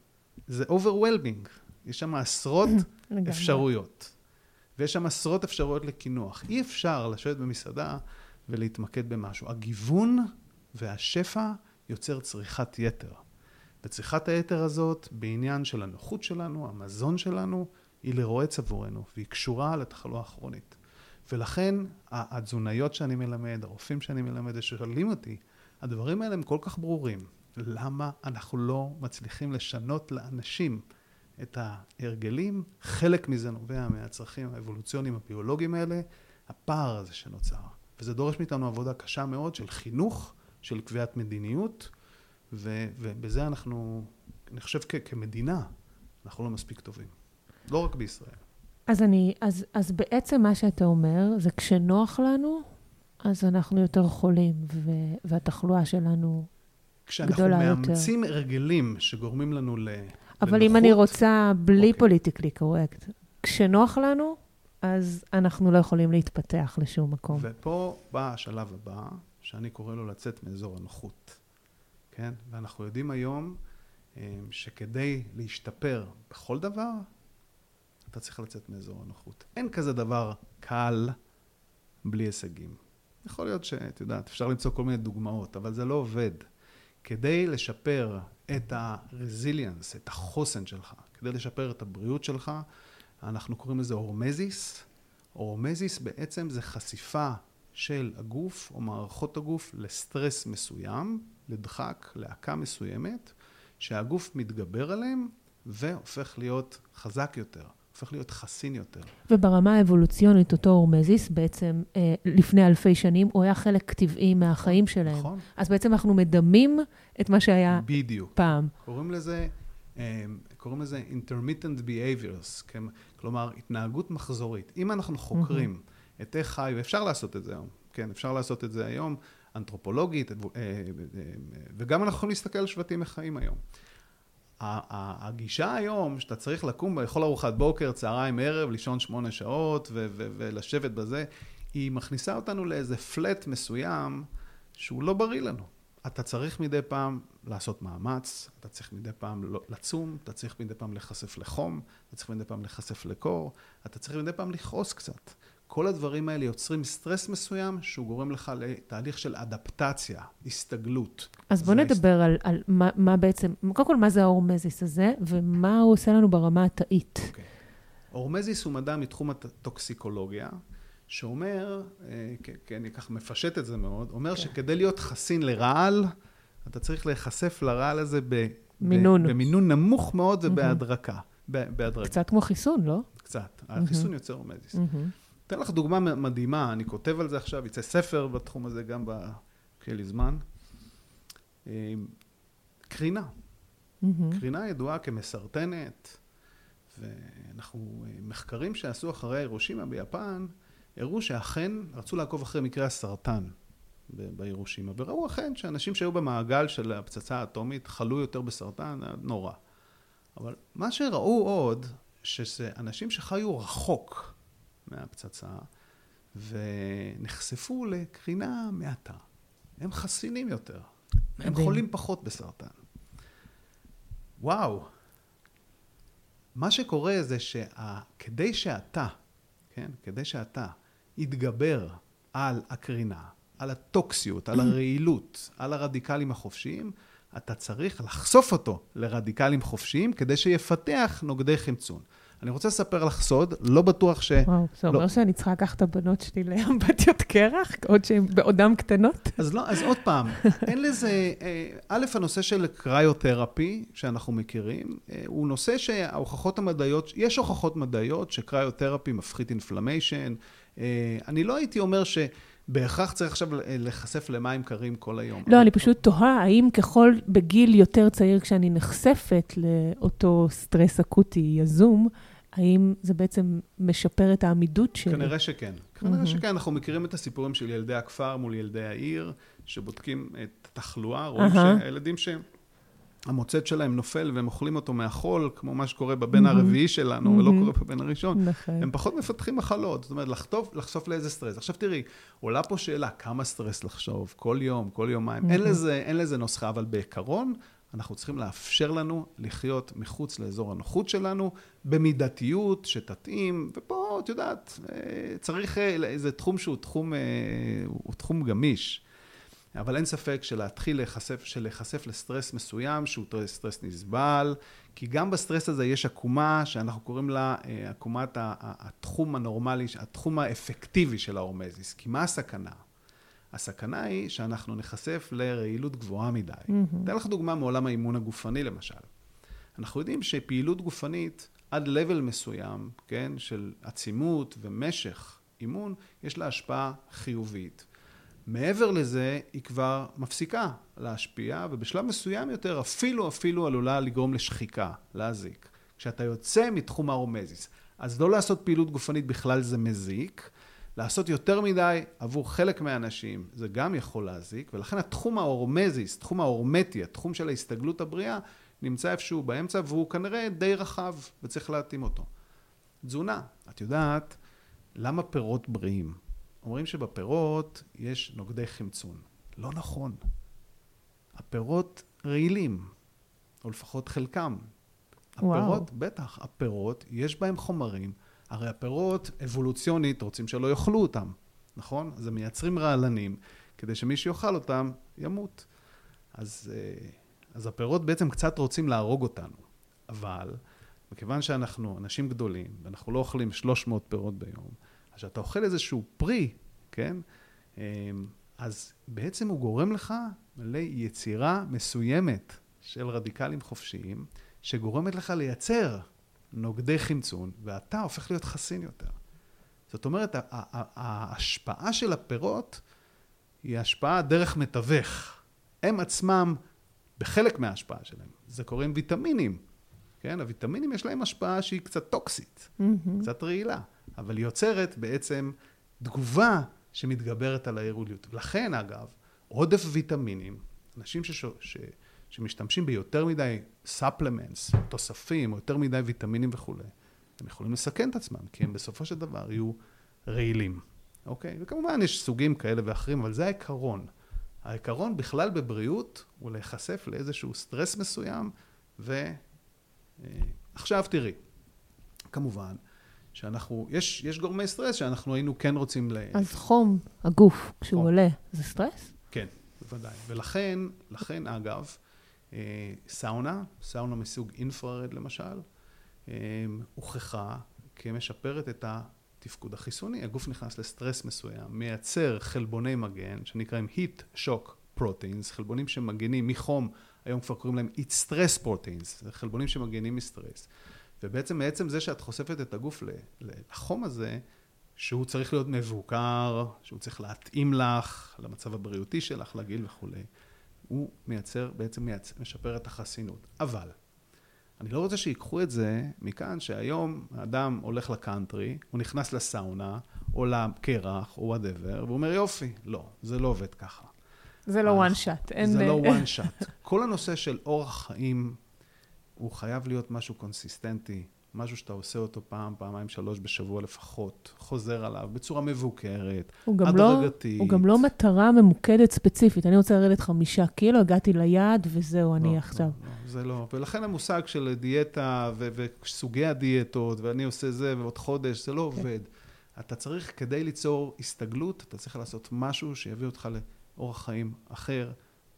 S1: זה overwhelming. יש שם עשרות. [COUGHS] אפשרויות. ויש שם עשרות אפשרויות לקינוח. אי אפשר לשבת במסעדה ולהתמקד במשהו. הגיוון והשפע יוצר צריכת יתר. וצריכת היתר הזאת, בעניין של הנוחות שלנו, המזון שלנו, היא לרועץ עבורנו, והיא קשורה לתחלואה הכרונית. ולכן התזונאיות שאני מלמד, הרופאים שאני מלמד, ששואלים אותי, הדברים האלה הם כל כך ברורים. למה אנחנו לא מצליחים לשנות לאנשים את ההרגלים? חלק מזה נובע מהצרכים האבולוציוניים הביולוגיים האלה, הפער הזה שנוצר. וזה דורש מאיתנו עבודה קשה מאוד של חינוך, של קביעת מדיניות, ו- ובזה אנחנו, אני חושב כ- כמדינה, אנחנו לא מספיק טובים. לא רק בישראל.
S2: אז אני, אז, אז בעצם מה שאתה אומר, זה כשנוח לנו, אז אנחנו יותר חולים, ו, והתחלואה שלנו
S1: כשאנחנו מאמצים יותר. הרגלים שגורמים לנו ל...
S2: אבל לנוחות, אם אני רוצה בלי אוקיי. פוליטיקלי קורקט, כשנוח לנו, אז אנחנו לא יכולים להתפתח לשום מקום.
S1: ופה בא השלב הבא, שאני קורא לו לצאת מאזור הנוחות, כן? ואנחנו יודעים היום אה, שכדי להשתפר בכל דבר, אתה צריך לצאת מאזור הנוחות. אין כזה דבר קל בלי הישגים. יכול להיות שאת יודעת, אפשר למצוא כל מיני דוגמאות, אבל זה לא עובד. כדי לשפר את ה-resilience, את החוסן שלך, כדי לשפר את הבריאות שלך, אנחנו קוראים לזה הורמזיס. הורמזיס בעצם זה חשיפה של הגוף או מערכות הגוף לסטרס מסוים, לדחק, להקה מסוימת, שהגוף מתגבר עליהם והופך להיות חזק יותר. הופך להיות חסין יותר.
S2: וברמה האבולוציונית, אותו הורמזיס, בעצם אה, לפני אלפי שנים, הוא היה חלק טבעי מהחיים שלהם. נכון. אז בעצם אנחנו מדמים את מה שהיה בדיוק. פעם.
S1: קוראים לזה, אה, קוראים לזה intermittent behaviors, כן? כלומר, התנהגות מחזורית. אם אנחנו חוקרים mm-hmm. את איך חיו, אפשר לעשות את זה היום, כן, אפשר לעשות את זה היום, אנתרופולוגית, אה, אה, וגם אנחנו יכולים להסתכל על שבטים איך חיים היום. הגישה היום, שאתה צריך לקום לאכול ארוחת בוקר, צהריים, ערב, לישון שמונה שעות ולשבת בזה, היא מכניסה אותנו לאיזה פלט מסוים שהוא לא בריא לנו. אתה צריך מדי פעם לעשות מאמץ, אתה צריך מדי פעם לא, לצום, אתה צריך מדי פעם להיחשף לחום, אתה צריך מדי פעם להיחשף לקור, אתה צריך מדי פעם לכעוס קצת. כל הדברים האלה יוצרים סטרס מסוים שהוא גורם לך לתהליך של אדפטציה, הסתגלות.
S2: אז בוא נדבר על, על מה, מה בעצם, קודם כל מה זה ההורמזיס הזה, ומה הוא עושה לנו ברמה התאית. Okay. אוקיי.
S1: הורמזיס הוא מדע מתחום הטוקסיקולוגיה, שאומר, אה, כי אני ככה מפשט את זה מאוד, אומר okay. כן. שכדי להיות חסין לרעל, אתה צריך להיחשף לרעל הזה ב...
S2: מינון.
S1: במינון נמוך מאוד ובהדרקה. בהדרגה.
S2: קצת כמו חיסון, לא?
S1: קצת. החיסון יוצר הורמזיס. אתן לך דוגמה מדהימה, אני כותב על זה עכשיו, יצא ספר בתחום הזה גם כשיהיה לי זמן. אה, קרינה. Mm-hmm. קרינה ידועה כמסרטנת, ואנחנו, אה, מחקרים שעשו אחרי הירושימה ביפן, הראו שאכן רצו לעקוב אחרי מקרי הסרטן בירושימה, וראו אכן שאנשים שהיו במעגל של הפצצה האטומית חלו יותר בסרטן, נורא. אבל מה שראו עוד, שזה אנשים שחיו רחוק מהפצצה, ונחשפו לקרינה מעטה. הם חסינים יותר. מדהים. הם חולים פחות בסרטן. וואו. מה שקורה זה שכדי שאתה, כן, כדי שאתה יתגבר על הקרינה, על הטוקסיות, על [CLEARS THROAT] הרעילות, על הרדיקלים החופשיים, אתה צריך לחשוף אותו לרדיקלים חופשיים כדי שיפתח נוגדי חמצון. אני רוצה לספר לך סוד, לא בטוח ש...
S2: וואו, זה אומר לא... שאני צריכה לקחת את הבנות שלי לאמבטיות קרח, עוד שהן בעודן קטנות?
S1: אז לא, אז עוד פעם, [LAUGHS] אין לזה... אה, א', הנושא של קריותרפי, שאנחנו מכירים, אה, הוא נושא שההוכחות המדעיות, יש הוכחות מדעיות שקריותרפי מפחית inflammation. אה, אני לא הייתי אומר ש... בהכרח צריך עכשיו להיחשף למים קרים כל היום.
S2: לא, אני פשוט תוהה, האם ככל, בגיל יותר צעיר, כשאני נחשפת לאותו סטרס אקוטי יזום, האם זה בעצם משפר את העמידות שלי?
S1: כנראה שכן. כנראה שכן. אנחנו מכירים את הסיפורים של ילדי הכפר מול ילדי העיר, שבודקים את התחלואה, רואים שהילדים שהם... המוצץ שלהם נופל והם אוכלים אותו מהחול, כמו מה שקורה בבן הרביעי שלנו, ולא קורה בבן הראשון, נכון. הם פחות מפתחים מחלות. זאת אומרת, לחטוף, לחשוף לאיזה סטרס. עכשיו תראי, עולה פה שאלה, כמה סטרס לחשוב? כל יום, כל יומיים. אין לזה, אין לזה נוסחה, אבל בעיקרון, אנחנו צריכים לאפשר לנו לחיות מחוץ לאזור הנוחות שלנו, במידתיות שתתאים, ופה, את יודעת, אה, צריך, איזה תחום שהוא תחום, אה, הוא תחום גמיש. אבל אין ספק שלהתחיל להיחשף, שלהיחשף לסטרס מסוים, שהוא סטרס נסבל, כי גם בסטרס הזה יש עקומה שאנחנו קוראים לה אה, עקומת התחום הנורמלי, התחום האפקטיבי של ההורמזיס. כי מה הסכנה? הסכנה היא שאנחנו נחשף לרעילות גבוהה מדי. Mm-hmm. אתן לך דוגמה מעולם האימון הגופני למשל. אנחנו יודעים שפעילות גופנית עד לבל מסוים, כן, של עצימות ומשך אימון, יש לה השפעה חיובית. מעבר לזה, היא כבר מפסיקה להשפיע, ובשלב מסוים יותר אפילו אפילו עלולה לגרום לשחיקה, להזיק. כשאתה יוצא מתחום הרומזיס. אז לא לעשות פעילות גופנית בכלל זה מזיק, לעשות יותר מדי עבור חלק מהאנשים, זה גם יכול להזיק, ולכן התחום ההורמזיס, תחום ההורמטי, התחום של ההסתגלות הבריאה, נמצא איפשהו באמצע, והוא כנראה די רחב, וצריך להתאים אותו. תזונה, את יודעת, למה פירות בריאים? אומרים שבפירות יש נוגדי חמצון. לא נכון. הפירות רעילים, או לפחות חלקם. הפירות, וואו. בטח, הפירות, יש בהם חומרים. הרי הפירות, אבולוציונית, רוצים שלא יאכלו אותם, נכון? אז הם מייצרים רעלנים, כדי שמי שיאכל אותם, ימות. אז, אה, אז הפירות בעצם קצת רוצים להרוג אותנו. אבל, מכיוון שאנחנו אנשים גדולים, ואנחנו לא אוכלים 300 פירות ביום, אז כשאתה אוכל איזשהו פרי, כן? אמ, אז בעצם הוא גורם לך ליצירה מסוימת של רדיקלים חופשיים, שגורמת לך לייצר נוגדי חמצון, ואתה הופך להיות חסין יותר. זאת אומרת, ההשפעה של הפירות היא השפעה דרך מתווך. הם עצמם, בחלק מההשפעה שלהם, זה קורה עם ויטמינים. כן, הוויטמינים יש להם השפעה שהיא קצת טוקסית, mm-hmm. קצת רעילה, אבל היא יוצרת בעצם תגובה שמתגברת על העירוליות. ולכן, אגב, עודף ויטמינים, אנשים שש... ש... שמשתמשים ביותר מדי supplements, תוספים, או יותר מדי ויטמינים וכולי, הם יכולים לסכן את עצמם, כי הם בסופו של דבר יהיו רעילים, אוקיי? וכמובן יש סוגים כאלה ואחרים, אבל זה העיקרון. העיקרון בכלל בבריאות הוא להיחשף לאיזשהו סטרס מסוים, ועכשיו אה, תראי, כמובן, שאנחנו, יש, יש גורמי סטרס שאנחנו היינו כן רוצים ל...
S2: אז חום הגוף, כשהוא חום. עולה, זה סטרס?
S1: כן, בוודאי. ולכן, לכן אגב, סאונה, סאונה מסוג אינפרארד למשל, אה, הוכחה כמשפרת את התפקוד החיסוני. הגוף נכנס לסטרס מסוים, מייצר חלבוני מגן שנקראים heat shock proteins, חלבונים שמגנים מחום, היום כבר קוראים להם heat stress proteins, זה חלבונים שמגנים מסטרס. ובעצם מעצם זה שאת חושפת את הגוף לחום הזה, שהוא צריך להיות מבוקר, שהוא צריך להתאים לך, למצב הבריאותי שלך, לגיל וכולי. הוא מייצר, בעצם מייצר, משפר את החסינות. אבל, אני לא רוצה שיקחו את זה מכאן שהיום האדם הולך לקאנטרי, הוא נכנס לסאונה, או לקרח, או whatever, והוא אומר יופי, לא, זה לא עובד ככה.
S2: זה לא one shot.
S1: זה לא [LAUGHS] one shot. כל הנושא של אורח חיים, הוא חייב להיות משהו קונסיסטנטי. משהו שאתה עושה אותו פעם, פעמיים, שלוש בשבוע לפחות, חוזר עליו בצורה מבוקרת,
S2: לא- הדרגתית. לא, הוא גם לא מטרה ממוקדת ספציפית. אני רוצה לרדת חמישה קילו, הגעתי ליעד וזהו, לא, אני לא, עכשיו.
S1: לא, זה לא. ולכן המושג של דיאטה ו- וסוגי הדיאטות, ואני עושה זה ועוד חודש, זה לא כן. עובד. אתה צריך, כדי ליצור הסתגלות, אתה צריך לעשות משהו שיביא אותך לאורח חיים אחר,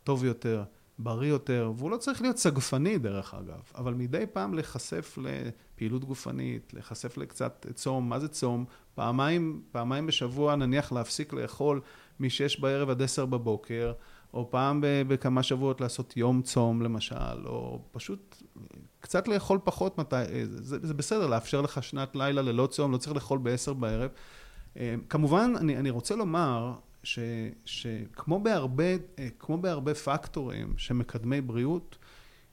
S1: טוב יותר, בריא יותר, והוא לא צריך להיות סגפני דרך אגב, אבל מדי פעם להיחשף לפעילות גופנית, להיחשף לקצת צום, מה זה צום? פעמיים, פעמיים בשבוע נניח להפסיק לאכול מ-6 בערב עד 10 בבוקר, או פעם בכמה שבועות לעשות יום צום למשל, או פשוט קצת לאכול פחות מתי, זה, זה בסדר, לאפשר לך שנת לילה ללא צום, לא צריך לאכול ב-10 בערב. אה, כמובן, אני, אני רוצה לומר שכמו בהרבה, אה, כמו בהרבה פקטורים שמקדמי בריאות,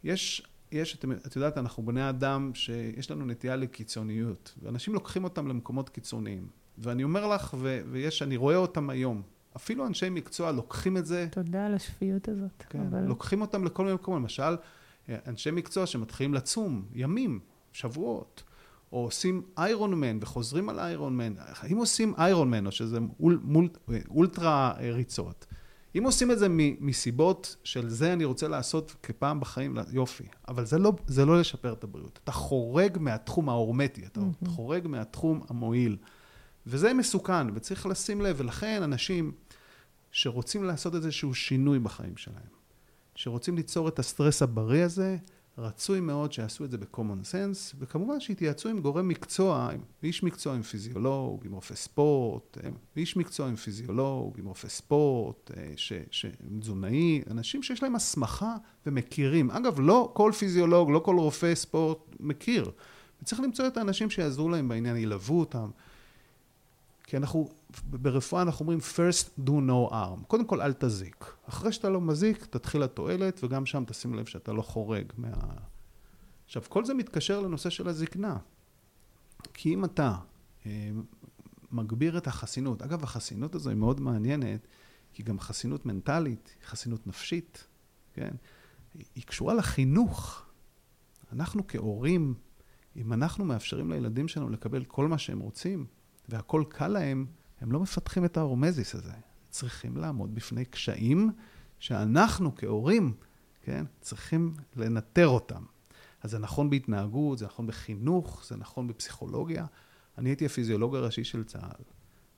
S1: יש, יש את, את יודעת, אנחנו בני אדם שיש לנו נטייה לקיצוניות, ואנשים לוקחים אותם למקומות קיצוניים. ואני אומר לך, ו, ויש, אני רואה אותם היום, אפילו אנשי מקצוע לוקחים את זה.
S2: תודה על השפיות הזאת.
S1: כן, אבל... לוקחים אותם לכל מיני מקומות, למשל, אה, אנשי מקצוע שמתחילים לצום ימים, שבועות. או עושים איירון מן וחוזרים על איירון מן, אם עושים איירון מן, או שזה אול, מול, אולטרה ריצות, אם עושים את זה מסיבות של זה אני רוצה לעשות כפעם בחיים, יופי, אבל זה לא, זה לא לשפר את הבריאות. אתה חורג מהתחום ההורמטי, אתה mm-hmm. חורג מהתחום המועיל. וזה מסוכן, וצריך לשים לב, ולכן אנשים שרוצים לעשות איזשהו שינוי בחיים שלהם, שרוצים ליצור את הסטרס הבריא הזה, רצוי מאוד שיעשו את זה ב-common sense, וכמובן שיתייעצו עם גורם מקצוע, עם איש מקצוע, עם פיזיולוג, עם רופא ספורט, איש מקצוע, עם פיזיולוג, עם רופא ספורט, אה, ש, תזונאי, אנשים שיש להם הסמכה ומכירים. אגב, לא כל פיזיולוג, לא כל רופא ספורט מכיר. וצריך למצוא את האנשים שיעזרו להם בעניין, ילוו אותם. כי אנחנו, ברפואה אנחנו אומרים first do no harm. קודם כל אל תזיק. אחרי שאתה לא מזיק, תתחיל התועלת, וגם שם תשים לב שאתה לא חורג מה... עכשיו, כל זה מתקשר לנושא של הזקנה. כי אם אתה אה, מגביר את החסינות. אגב, החסינות הזו היא מאוד מעניינת, כי גם חסינות מנטלית, חסינות נפשית, כן? היא קשורה לחינוך. אנחנו כהורים, אם אנחנו מאפשרים לילדים שלנו לקבל כל מה שהם רוצים, והכל קל להם, הם לא מפתחים את ההורמזיס הזה. צריכים לעמוד בפני קשיים שאנחנו כהורים, כן, צריכים לנטר אותם. אז זה נכון בהתנהגות, זה נכון בחינוך, זה נכון בפסיכולוגיה. אני הייתי הפיזיולוג הראשי של צה"ל,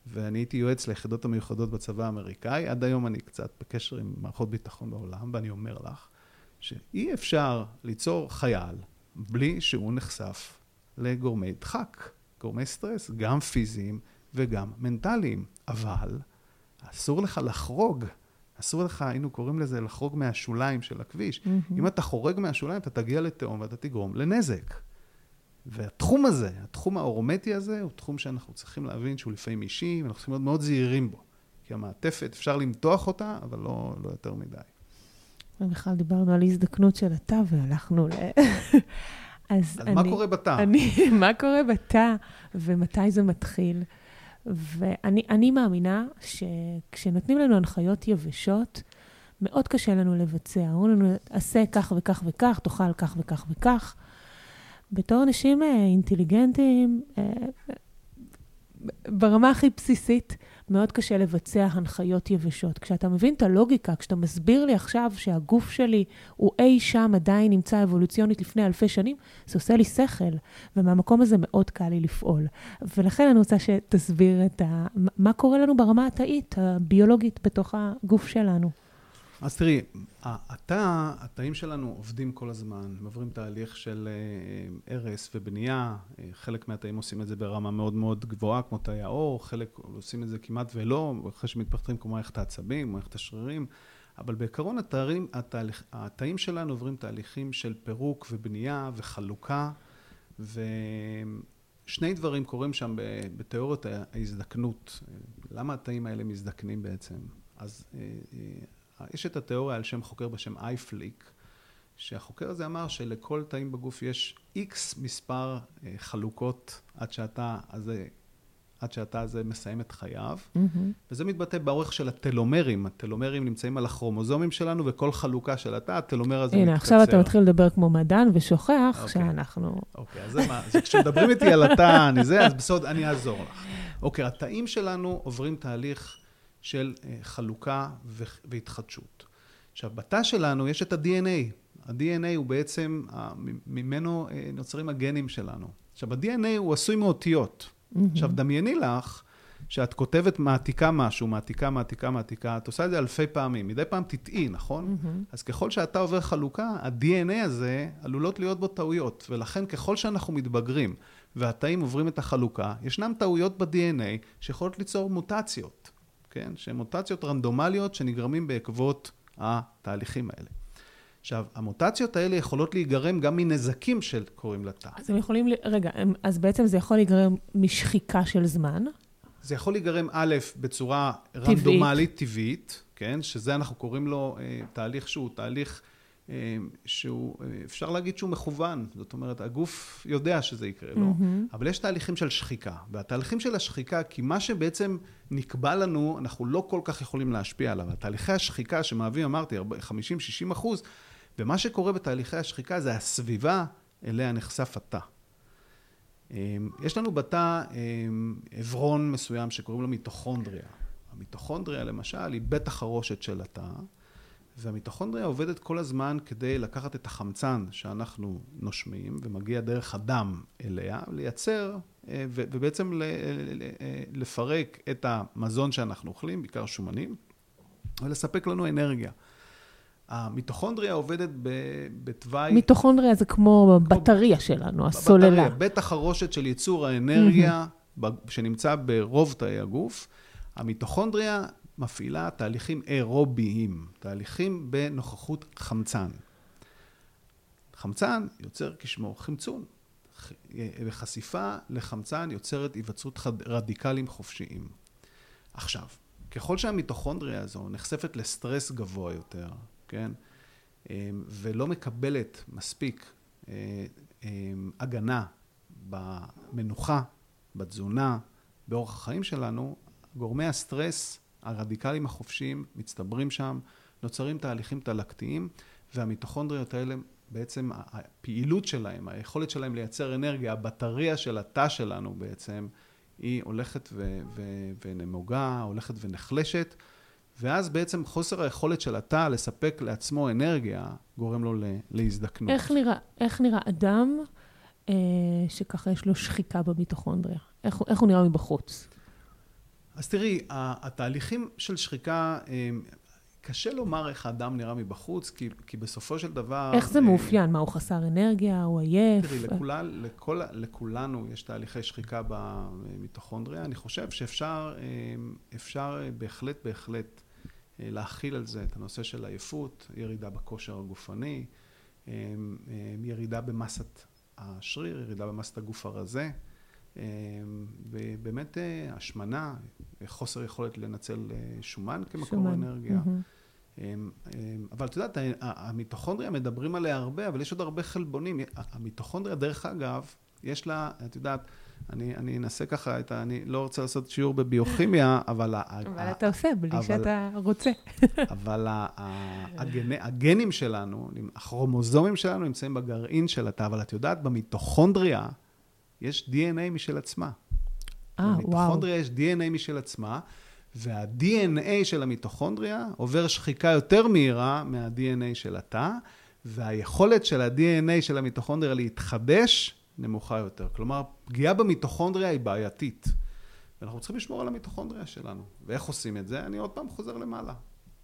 S1: ואני הייתי יועץ ליחידות המיוחדות בצבא האמריקאי. עד היום אני קצת בקשר עם מערכות ביטחון בעולם, ואני אומר לך שאי אפשר ליצור חייל בלי שהוא נחשף לגורמי דחק, גורמי סטרס, גם פיזיים וגם מנטליים. אבל אסור לך לחרוג. אסור לך, היינו קוראים לזה לחרוג מהשוליים של הכביש. Mm-hmm. אם אתה חורג מהשוליים, אתה תגיע לתהום ואתה תגרום לנזק. והתחום הזה, התחום האורמטי הזה, הוא תחום שאנחנו צריכים להבין שהוא לפעמים אישי, ואנחנו צריכים להיות מאוד זהירים בו. כי המעטפת, אפשר למתוח אותה, אבל לא, לא יותר מדי.
S2: ובכלל דיברנו על הזדקנות של התא, והלכנו ל... [LAUGHS]
S1: אז, אז אני, מה קורה בתא?
S2: אני, [LAUGHS] מה קורה בתא, ומתי זה מתחיל? ואני מאמינה שכשנותנים לנו הנחיות יבשות, מאוד קשה לנו לבצע. אומרים לנו, עשה כך וכך וכך, תאכל כך וכך וכך. בתור אנשים אה, אינטליגנטים, אה, ברמה הכי בסיסית, מאוד קשה לבצע הנחיות יבשות. כשאתה מבין את הלוגיקה, כשאתה מסביר לי עכשיו שהגוף שלי הוא אי שם עדיין נמצא אבולוציונית לפני אלפי שנים, זה עושה לי שכל, ומהמקום הזה מאוד קל לי לפעול. ולכן אני רוצה שתסביר את ה... מה קורה לנו ברמה התאית, הביולוגית, בתוך הגוף שלנו.
S1: אז תראי, התא, התאים שלנו עובדים כל הזמן, עוברים תהליך של אה, הרס ובנייה, אה, חלק מהתאים עושים את זה ברמה מאוד מאוד גבוהה, כמו תאי העור, חלק עושים את זה כמעט ולא, אחרי שמתפתחים כמו מערכת העצבים, מערכת השרירים, אבל בעיקרון התאים, התהליך, התאים שלנו עוברים תהליכים של פירוק ובנייה וחלוקה, ושני דברים קורים שם בתיאוריות ההזדקנות. למה התאים האלה מזדקנים בעצם? אז אה, יש את התיאוריה על שם חוקר בשם אייפליק, שהחוקר הזה אמר שלכל תאים בגוף יש איקס מספר אה, חלוקות עד שהתא הזה, עד שהתא הזה מסיים את חייו, mm-hmm. וזה מתבטא באורך של הטלומרים. הטלומרים נמצאים על הכרומוזומים שלנו, וכל חלוקה של התא, הטלומר הזה
S2: הנה, מתקצר. הנה, עכשיו אתה מתחיל לדבר כמו מדען, ושוכח okay. אוקיי. שאנחנו...
S1: אוקיי, okay, אז זה מה, אז כשמדברים איתי על התא, אני זה, אז בסוד, אני אעזור לך. אוקיי, okay, התאים שלנו עוברים תהליך... של אה, חלוקה והתחדשות. עכשיו, בתא שלנו יש את ה-DNA. ה-DNA הוא בעצם, ממנו אה, נוצרים הגנים שלנו. עכשיו, ה-DNA הוא עשוי מאותיות. Mm-hmm. עכשיו, דמייני לך שאת כותבת, מעתיקה משהו, מעתיקה, מעתיקה, מעתיקה, את עושה את זה אלפי פעמים. מדי פעם תטעי, נכון? Mm-hmm. אז ככל שאתה עובר חלוקה, ה-DNA הזה עלולות להיות בו טעויות. ולכן, ככל שאנחנו מתבגרים והתאים עוברים את החלוקה, ישנם טעויות ב-DNA שיכולות ליצור מוטציות. כן? שהן מוטציות רנדומליות שנגרמים בעקבות התהליכים האלה. עכשיו, המוטציות האלה יכולות להיגרם גם מנזקים שקורים לתא.
S2: אז הם יכולים, רגע, אז בעצם זה יכול להיגרם משחיקה של זמן?
S1: זה יכול להיגרם, א', בצורה טבעית. רנדומלית, טבעית, כן? שזה אנחנו קוראים לו אה, תהליך שהוא תהליך... אה, שהוא, אה, אפשר להגיד שהוא מכוון, זאת אומרת, הגוף יודע שזה יקרה לו, mm-hmm. אבל יש תהליכים של שחיקה, והתהליכים של השחיקה, כי מה שבעצם נקבע לנו, אנחנו לא כל כך יכולים להשפיע עליו, התהליכי השחיקה שמהווים, אמרתי, 50-60 אחוז, ומה שקורה בתהליכי השחיקה זה הסביבה אליה נחשף התא. אה, יש לנו בתא עברון מסוים שקוראים לו מיטוכונדריה. המיטוכונדריה למשל היא בית החרושת של התא. והמיטוכונדריה עובדת כל הזמן כדי לקחת את החמצן שאנחנו נושמים ומגיע דרך הדם אליה, לייצר אה, ובעצם אה, לפרק את המזון שאנחנו אוכלים, בעיקר שומנים, ולספק לנו אנרגיה. המיטוכונדריה עובדת בתוואי...
S2: מיטוכונדריה זה כמו בטריה שלנו, הסוללה. בטריה,
S1: בית החרושת של ייצור האנרגיה שנמצא ברוב תאי הגוף. המיטוכונדריה מפעילה תהליכים אירוביים, תהליכים בנוכחות חמצן. חמצן יוצר כשמו חמצון, וחשיפה לחמצן יוצרת היווצרות רדיקלים חופשיים. עכשיו, ככל שהמיטוכונדריה הזו נחשפת לסטרס גבוה יותר, כן, אמ, ולא מקבלת מספיק אמ, הגנה במנוחה, בתזונה, באורח החיים שלנו, גורמי הסטרס הרדיקליים החופשיים מצטברים שם, נוצרים תהליכים תלקתיים, והמיטוכונדריות האלה בעצם הפעילות שלהם, היכולת שלהם לייצר אנרגיה, הבטריה של התא שלנו בעצם, היא הולכת ו- ו- ונמוגה, הולכת ונחלשת, ואז בעצם חוסר היכולת של התא לספק לעצמו אנרגיה, גורם לו להזדקנות.
S2: איך נראה, איך נראה אדם אה, שככה יש לו שחיקה במיטוכונדריה? איך, איך הוא נראה מבחוץ?
S1: אז תראי, התהליכים של שחיקה, אה, קשה לומר איך האדם נראה מבחוץ, כי, כי בסופו של דבר...
S2: איך זה אה, מאופיין? מה, הוא חסר אנרגיה? הוא עייף?
S1: תראי, לכול, לכל, לכולנו יש תהליכי שחיקה במיטוכונדריה. אני חושב שאפשר אה, אפשר בהחלט, בהחלט להכיל על זה את הנושא של עייפות, ירידה בכושר הגופני, ירידה במסת השריר, ירידה במסת הגוף הרזה. ובאמת השמנה, חוסר יכולת לנצל שומן כמקור שומן. אנרגיה. Mm-hmm. אבל את יודעת, המיטוכונדריה מדברים עליה הרבה, אבל יש עוד הרבה חלבונים. המיטוכונדריה, דרך אגב, יש לה, את יודעת, אני, אני אנסה ככה, את ה, אני לא רוצה לעשות שיעור בביוכימיה, [LAUGHS] אבל...
S2: אבל ה, אתה עושה, בלי אבל, שאתה רוצה. [LAUGHS]
S1: אבל ה, הגנ, הגנים שלנו, הכרומוזומים שלנו נמצאים בגרעין של התא, אבל את יודעת, במיטוכונדריה יש DNA משל עצמה.
S2: אה, וואו.
S1: במיטוכונדריה יש DNA משל עצמה, וה-DNA של המיטוכונדריה עובר שחיקה יותר מהירה מה-DNA של התא, והיכולת של ה-DNA של המיטוכונדריה להתחדש נמוכה יותר. כלומר, פגיעה במיטוכונדריה היא בעייתית. ואנחנו צריכים לשמור על המיטוכונדריה שלנו. ואיך עושים את זה? אני עוד פעם חוזר למעלה.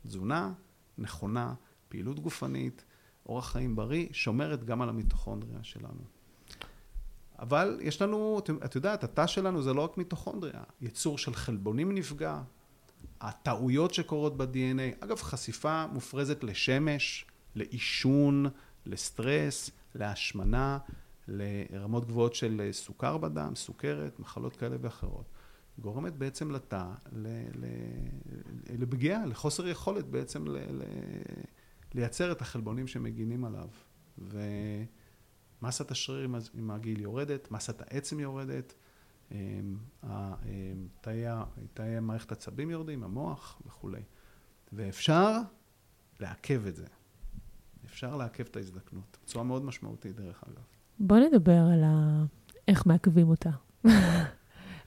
S1: תזונה נכונה, פעילות גופנית, אורח חיים בריא, שומרת גם על המיטוכונדריה שלנו. אבל יש לנו, את יודעת, התא שלנו זה לא רק מיטוכונדריה, יצור של חלבונים נפגע, הטעויות שקורות ב-DNA, אגב, חשיפה מופרזת לשמש, לעישון, לסטרס, להשמנה, לרמות גבוהות של סוכר בדם, סוכרת, מחלות כאלה ואחרות, גורמת בעצם לתא לפגיעה, לחוסר יכולת בעצם לייצר את החלבונים שמגינים עליו. ומסת השריר עם הגיל יורדת, מסת העצם יורדת, אמ, אמ, תאי מערכת עצבים יורדים, המוח וכולי. ואפשר לעכב את זה. אפשר לעכב את ההזדקנות בצורה מאוד משמעותית, דרך אגב.
S2: בוא נדבר על ה... איך מעכבים אותה. [LAUGHS]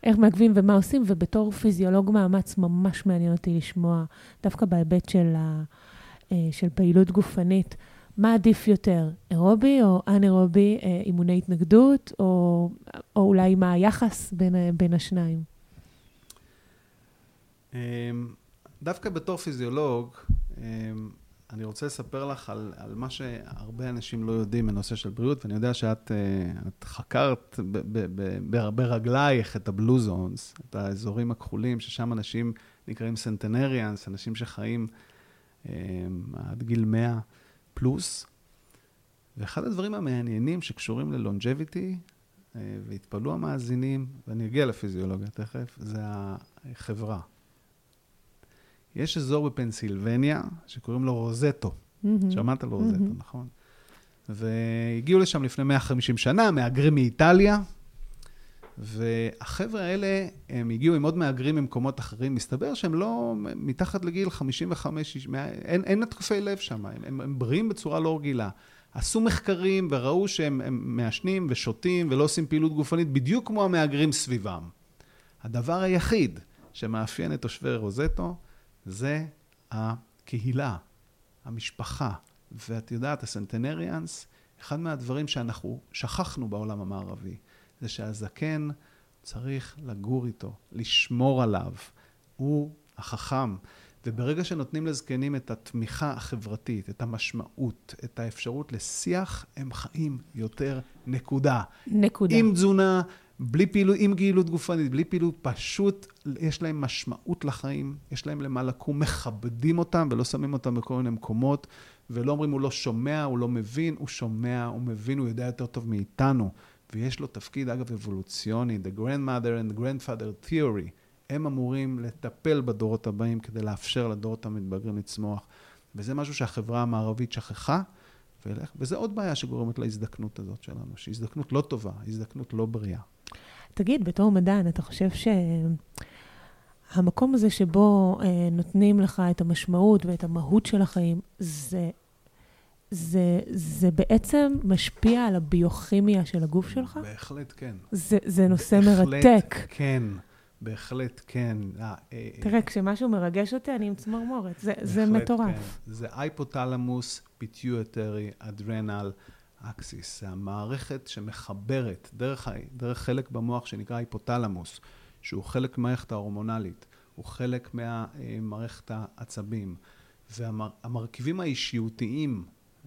S2: איך מעכבים ומה עושים, ובתור פיזיולוג מאמץ ממש מעניין אותי לשמוע, דווקא בהיבט של, ה... אה, של פעילות גופנית, מה עדיף יותר, אירובי או אנאירובי, אה, אימוני התנגדות, או, או אולי מה היחס בין, בין השניים?
S1: אמ, דווקא בתור פיזיולוג, אמ, אני רוצה לספר לך על, על מה שהרבה אנשים לא יודעים בנושא של בריאות, ואני יודע שאת אה, חקרת ברגלייך את הבלו זונס, את האזורים הכחולים, ששם אנשים נקראים סנטנריאנס, אנשים שחיים אה, עד גיל 100 פלוס. ואחד הדברים המעניינים שקשורים ללונג'ביטי, אה, והתפלאו המאזינים, ואני אגיע לפיזיולוגיה תכף, זה החברה. יש אזור בפנסילבניה שקוראים לו רוזטו. Mm-hmm. שמעת על רוזטו, mm-hmm. נכון? והגיעו לשם לפני 150 שנה, מהגרים מאיטליה, והחבר'ה האלה, הם הגיעו עם עוד מהגרים ממקומות אחרים, מסתבר שהם לא מתחת לגיל 55, אין, אין התקפי לב שם, הם, הם, הם בריאים בצורה לא רגילה. עשו מחקרים וראו שהם מעשנים ושותים ולא עושים פעילות גופנית בדיוק כמו המהגרים סביבם. הדבר היחיד שמאפיין את תושבי רוזטו זה הקהילה, המשפחה. ואת יודעת, הסנטנריאנס, אחד מהדברים שאנחנו שכחנו בעולם המערבי, זה שהזקן צריך לגור איתו, לשמור עליו. הוא החכם. וברגע שנותנים לזקנים את התמיכה החברתית, את המשמעות, את האפשרות לשיח, הם חיים יותר, נקודה.
S2: נקודה.
S1: עם תזונה, בלי פעילות, עם גאילות גופנית, בלי פעילות, פשוט יש להם משמעות לחיים, יש להם למה לקום, מכבדים אותם ולא שמים אותם בכל מיני מקומות, ולא אומרים הוא לא שומע, הוא לא מבין, הוא שומע, הוא מבין, הוא יודע יותר טוב מאיתנו. ויש לו תפקיד, אגב, אבולוציוני, The Grandmother and Grandfather Theory. הם אמורים לטפל בדורות הבאים כדי לאפשר לדורות המתבגרים לצמוח. וזה משהו שהחברה המערבית שכחה, וזה עוד בעיה שגורמת להזדקנות הזאת שלנו, שהיא הזדקנות לא טובה, הזדקנות לא בריאה.
S2: תגיד, בתור מדען, אתה חושב שהמקום הזה שבו אה, נותנים לך את המשמעות ואת המהות של החיים, זה, זה, זה בעצם משפיע על הביוכימיה של הגוף שלך?
S1: בהחלט כן.
S2: זה, זה נושא
S1: בהחלט
S2: מרתק.
S1: כן, בהחלט כן. אה, אה,
S2: תראה, כשמשהו מרגש אותי, אני עם צמרמורת. זה, זה
S1: בהחלט
S2: מטורף.
S1: כן. זה hypothalamus, pituitary, adrenal, axis. זה המערכת שמחברת דרך, דרך חלק במוח שנקרא היפותלמוס, שהוא חלק מהמערכת ההורמונלית, הוא חלק ממערכת העצבים. והמרכיבים האישיותיים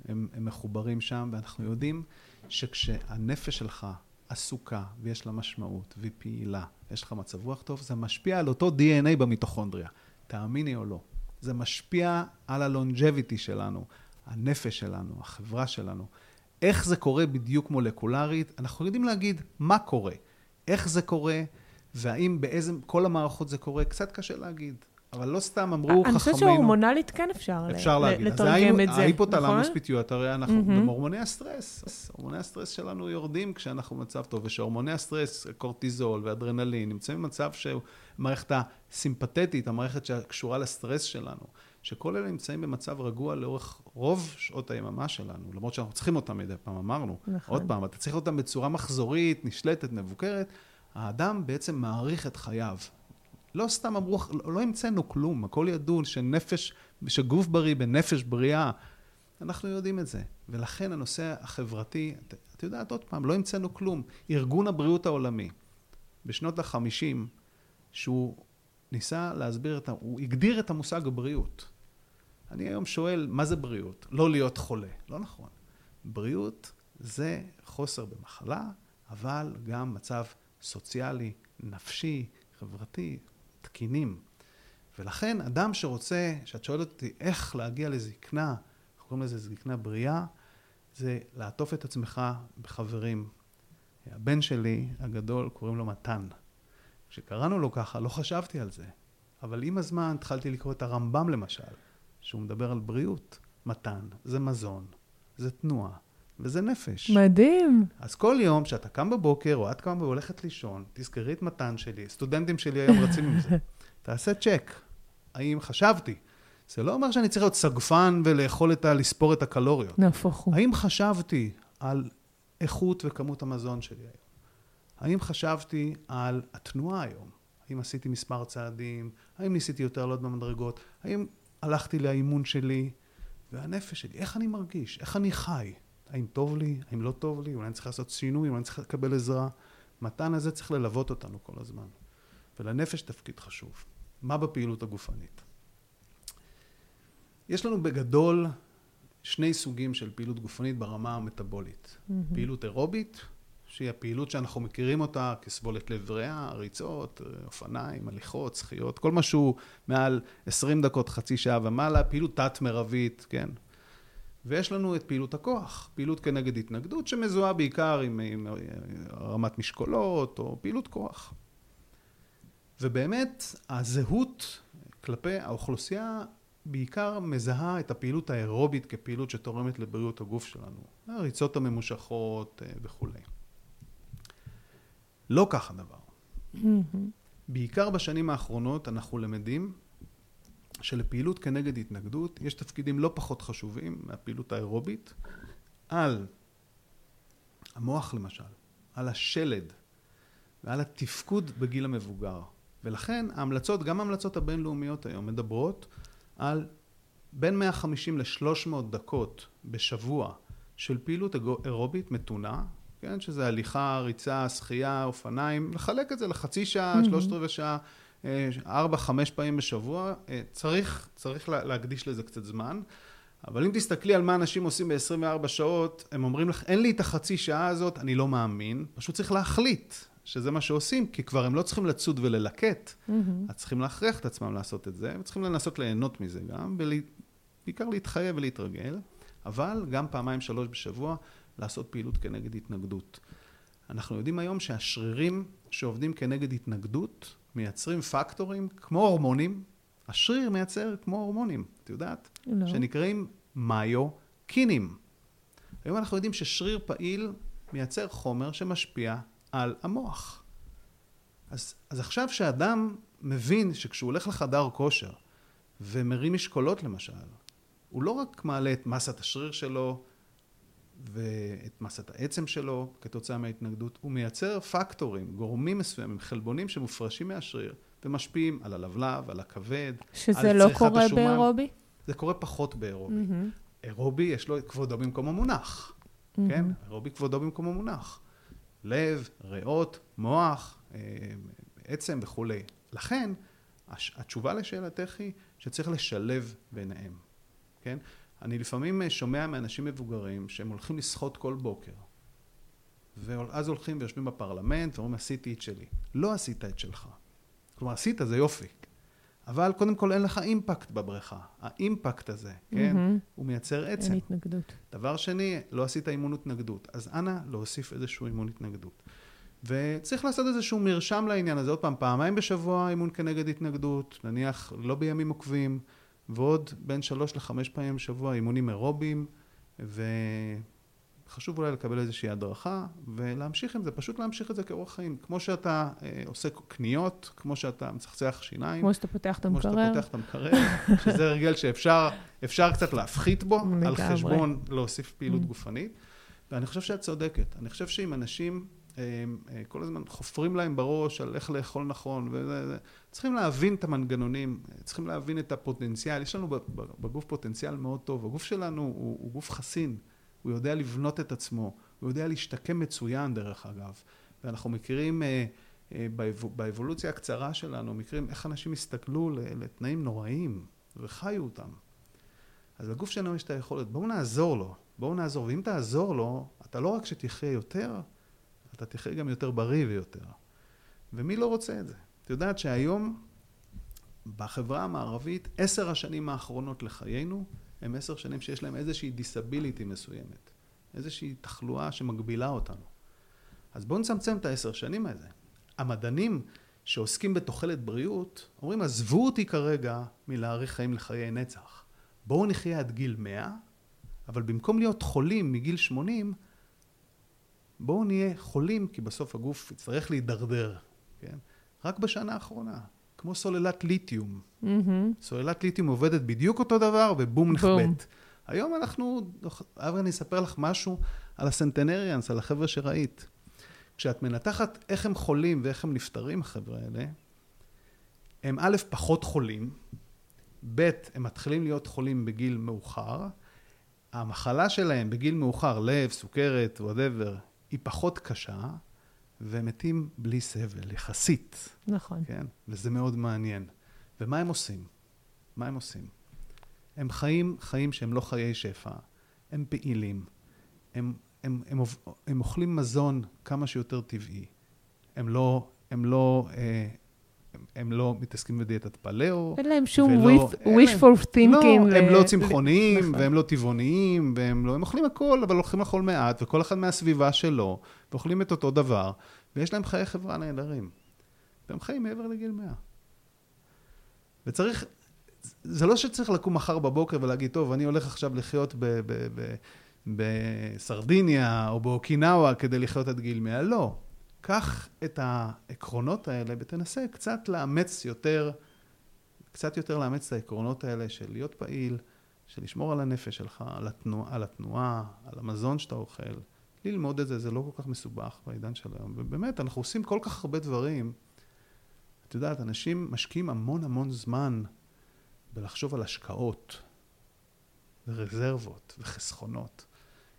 S1: הם, הם מחוברים שם, ואנחנו יודעים שכשהנפש שלך עסוקה ויש לה משמעות והיא פעילה, יש לך מצב רוח טוב, זה משפיע על אותו DNA במיטוכונדריה. תאמיני או לא. זה משפיע על ה longevity שלנו, הנפש שלנו, החברה שלנו. איך זה קורה בדיוק מולקולרית? אנחנו יודעים להגיד מה קורה, איך זה קורה, והאם באיזה, כל המערכות זה קורה, קצת קשה להגיד. אבל לא סתם אמרו חכמינו...
S2: אני חושבת שהורמונלית כן אפשר,
S1: אפשר להגיד.
S2: לתרגם את זה,
S1: ההיפותלמוס
S2: נכון?
S1: pituitary, אנחנו
S2: מהמם.
S1: בהורמוני הסטרס. הורמוני הסטרס שלנו יורדים כשאנחנו במצב טוב, ושהורמוני הסטרס, קורטיזול ואדרנלין, נמצאים במצב שהמערכת הסימפתטית, המערכת שקשורה לסטרס שלנו, שכל אלה נמצאים במצב רגוע לאורך רוב שעות היממה שלנו, למרות שאנחנו צריכים אותם מדי פעם, אמרנו.
S2: נכון.
S1: עוד פעם, אתה צריך אותם בצורה מחזורית, נשלטת, מבוקרת. האדם בעצם מעריך את חייו. לא סתם אמרו, לא, המצאנו כלום, הכל ידעו שנפש, שגוף בריא בנפש בריאה. אנחנו יודעים את זה. ולכן הנושא החברתי, את, את יודעת עוד פעם, לא המצאנו כלום. ארגון הבריאות העולמי, בשנות החמישים, שהוא ניסה להסביר את ה... הוא הגדיר את המושג הבריאות. אני היום שואל, מה זה בריאות? לא להיות חולה. לא נכון. בריאות זה חוסר במחלה, אבל גם מצב סוציאלי, נפשי, חברתי, תקינים. ולכן אדם שרוצה, שאת שואלת אותי איך להגיע לזקנה, אנחנו קוראים לזה זקנה בריאה, זה לעטוף את עצמך בחברים. הבן שלי הגדול, קוראים לו מתן. כשקראנו לו ככה, לא חשבתי על זה. אבל עם הזמן התחלתי לקרוא את הרמב"ם למשל, שהוא מדבר על בריאות. מתן, זה מזון, זה תנועה, וזה נפש.
S2: מדהים.
S1: אז כל יום שאתה קם בבוקר, או את קמה והולכת לישון, תזכרי את מתן שלי, סטודנטים שלי היום רצים עם זה. [LAUGHS] תעשה צ'ק, האם חשבתי? זה לא אומר שאני צריך להיות סגפן ולאכול את ה... לספור את הקלוריות.
S2: נהפוך הוא.
S1: האם חשבתי על איכות וכמות המזון שלי היום? האם חשבתי על התנועה היום? האם עשיתי מספר צעדים? האם ניסיתי יותר לעלות במדרגות? האם הלכתי לאימון שלי? והנפש שלי, איך אני מרגיש? איך אני חי? האם טוב לי? האם לא טוב לי? אולי אני צריך לעשות שינוי? אולי אני צריך לקבל עזרה? מתן הזה צריך ללוות אותנו כל הזמן. ולנפש תפקיד חשוב. מה בפעילות הגופנית? יש לנו בגדול שני סוגים של פעילות גופנית ברמה המטבולית.
S2: מהמם.
S1: פעילות אירובית, שהיא הפעילות שאנחנו מכירים אותה כסבולת לב ריאה, ריצות, אופניים, הליכות, שחיות, כל משהו מעל 20 דקות, חצי שעה ומעלה, פעילות תת-מרבית, כן? ויש לנו את פעילות הכוח, פעילות כנגד התנגדות, שמזוהה בעיקר עם, עם רמת משקולות או פעילות כוח. ובאמת, הזהות כלפי האוכלוסייה בעיקר מזהה את הפעילות האירובית כפעילות שתורמת לבריאות הגוף שלנו. הריצות הממושכות אה, וכולי. לא כך הדבר. בעיקר בשנים האחרונות אנחנו למדים שלפעילות כנגד התנגדות יש תפקידים לא פחות חשובים מהפעילות האירובית על המוח למשל, על השלד ועל התפקוד בגיל המבוגר. ולכן ההמלצות, גם ההמלצות הבינלאומיות היום מדברות על בין 150 ל-300 דקות בשבוע של פעילות אירובית מתונה, כן, שזה הליכה, ריצה, שחייה, אופניים, לחלק את זה לחצי שעה,
S2: Mhm.
S1: שלושת רבעי שעה, ארבע, חמש פעמים בשבוע, אה, צריך, צריך לה- להקדיש לזה קצת זמן. אבל אם תסתכלי על מה אנשים עושים ב-24 שעות, הם אומרים לך, אין לי את החצי שעה הזאת, אני לא מאמין. פשוט צריך להחליט שזה מה שעושים, כי כבר הם לא צריכים לצוד וללקט,
S2: מהמם.
S1: אז צריכים להכריח את עצמם לעשות את זה, וצריכים לנסות ליהנות מזה גם, ובעיקר להתחייב ולהתרגל, אבל גם פעמיים שלוש בשבוע לעשות פעילות כנגד התנגדות. אנחנו יודעים היום שהשרירים שעובדים כנגד התנגדות מייצרים פקטורים כמו הורמונים. השריר מייצר כמו הורמונים, את יודעת?
S2: לא.
S1: שנקראים מיוקינים. היום אנחנו יודעים ששריר פעיל מייצר חומר שמשפיע על המוח. אז, אז עכשיו שאדם מבין שכשהוא הולך לחדר כושר ומרים משקולות למשל, הוא לא רק מעלה את מסת השריר שלו ואת מסת העצם שלו כתוצאה מההתנגדות, הוא מייצר פקטורים, גורמים מסוימים, חלבונים שמופרשים מהשריר ומשפיעים על הלבלב, על הכבד,
S2: שזה לא קורה השומן. באירובי?
S1: זה קורה פחות באירובי. Mm-hmm. אירובי יש לו את כבודו במקום המונח, mm-hmm. כן? אירובי כבודו במקום המונח. לב, ריאות, מוח, אה, עצם וכולי. לכן, התשובה לשאלתך היא שצריך לשלב ביניהם, כן? אני לפעמים אה, שומע מאנשים מבוגרים שהם הולכים לשחות כל בוקר ואז הולכים ויושבים בפרלמנט ואומרים עשיתי את שלי. לא עשית את שלך. כלומר עשית זה יופי. אבל קודם כל אין לך אימפקט בבריכה. האימפקט הזה, כן, mm-hmm. הוא מייצר עצם.
S2: אין התנגדות.
S1: דבר שני, לא עשית אימון התנגדות. אז אנא להוסיף איזשהו אימון התנגדות. וצריך לעשות איזשהו מרשם לעניין הזה. עוד פעם, פעמיים בשבוע אימון כנגד התנגדות, נניח לא בימים עוקבים, ועוד בין שלוש לחמש פעמים בשבוע אימונים אירוביים, וחשוב אולי לקבל איזושהי הדרכה ולהמשיך עם זה, פשוט להמשיך את זה כאורח חיים. כמו שאתה אה, עושה קניות, כמו שאתה מצחצח שיניים.
S2: כמו שאתה פותח את המקרר.
S1: כמו שאתה פותח את המקרר, שזה הרגל שאפשר קצת להפחית בו, על חשבון להוסיף פעילות גופנית. ואני חושב שאת צודקת. אני חושב שאם אנשים כל הזמן חופרים להם בראש על איך לאכול נכון, וזה, צריכים להבין את המנגנונים, צריכים להבין את הפוטנציאל, יש לנו בגוף פוטנציאל מאוד טוב, הגוף שלנו הוא, הוא גוף חסין, הוא יודע לבנות את עצמו, הוא יודע להשתקם מצוין דרך אגב, ואנחנו מכירים אה, אה, באבולוציה הקצרה שלנו, מכירים איך אנשים הסתכלו לתנאים נוראיים וחיו אותם. אז לגוף שלנו יש את היכולת, בואו נעזור לו, בואו נעזור, ואם תעזור לו, אתה לא רק שתחיה יותר, אתה תחיה גם יותר בריא ויותר. ומי לא רוצה את זה? את יודעת שהיום בחברה המערבית, עשר השנים האחרונות לחיינו, הם עשר שנים שיש להם איזושהי דיסביליטי מסוימת, איזושהי תחלואה שמגבילה אותנו. אז בואו נצמצם את העשר שנים האלה. המדענים שעוסקים בתוחלת בריאות, אומרים עזבו אותי כרגע מלהאריך חיים לחיי נצח. בואו נחיה עד גיל מאה, אבל במקום להיות חולים מגיל שמונים, בואו נהיה חולים, כי בסוף הגוף יצטרך להידרדר, כן? רק בשנה האחרונה, כמו סוללת ליתיום. Mm-hmm. סוללת ליתיום עובדת בדיוק אותו דבר, ובום נכבד. היום אנחנו, אברי, אני אספר לך משהו על הסנטנריאנס, על החבר'ה שראית. כשאת מנתחת איך הם חולים ואיך הם נפטרים, החבר'ה האלה, הם א', פחות חולים, ב', הם מתחילים להיות חולים בגיל מאוחר, המחלה שלהם בגיל מאוחר, לב, סוכרת, whatever, היא פחות קשה, ומתים בלי סבל, יחסית.
S2: נכון.
S1: כן? וזה מאוד מעניין. ומה הם עושים? מה הם עושים? הם חיים חיים שהם לא חיי שפע, הם פעילים, הם, הם, הם, הם, הם אוכלים מזון כמה שיותר טבעי, הם לא, הם לא אה, הם לא מתעסקים בדיאטת פליאו.
S2: אין להם שום ולא, wishful thinking.
S1: לא, הם לא צמחוניים, נכון. והם לא טבעוניים, והם לא, הם אוכלים הכל, אבל הולכים לאכול מעט, וכל אחד מהסביבה שלו, ואוכלים את אותו דבר, ויש להם חיי חברה נהדרים. והם חיים מעבר לגיל 100. וצריך, זה לא שצריך לקום מחר בבוקר ולהגיד, טוב, אני הולך עכשיו לחיות ב... ב, ב בסרדיניה או באוקינאווה כדי לחיות עד גיל 100, לא. קח את העקרונות האלה ותנסה קצת לאמץ יותר, קצת יותר לאמץ את העקרונות האלה של להיות פעיל, של לשמור על הנפש שלך, על, התנוע, על התנועה, על המזון שאתה אוכל. ללמוד את זה, זה לא כל כך מסובך בעידן של היום. ובאמת, אנחנו עושים כל כך הרבה דברים. את יודעת, אנשים משקיעים המון המון זמן בלחשוב על השקעות, ורזרבות, וחסכונות.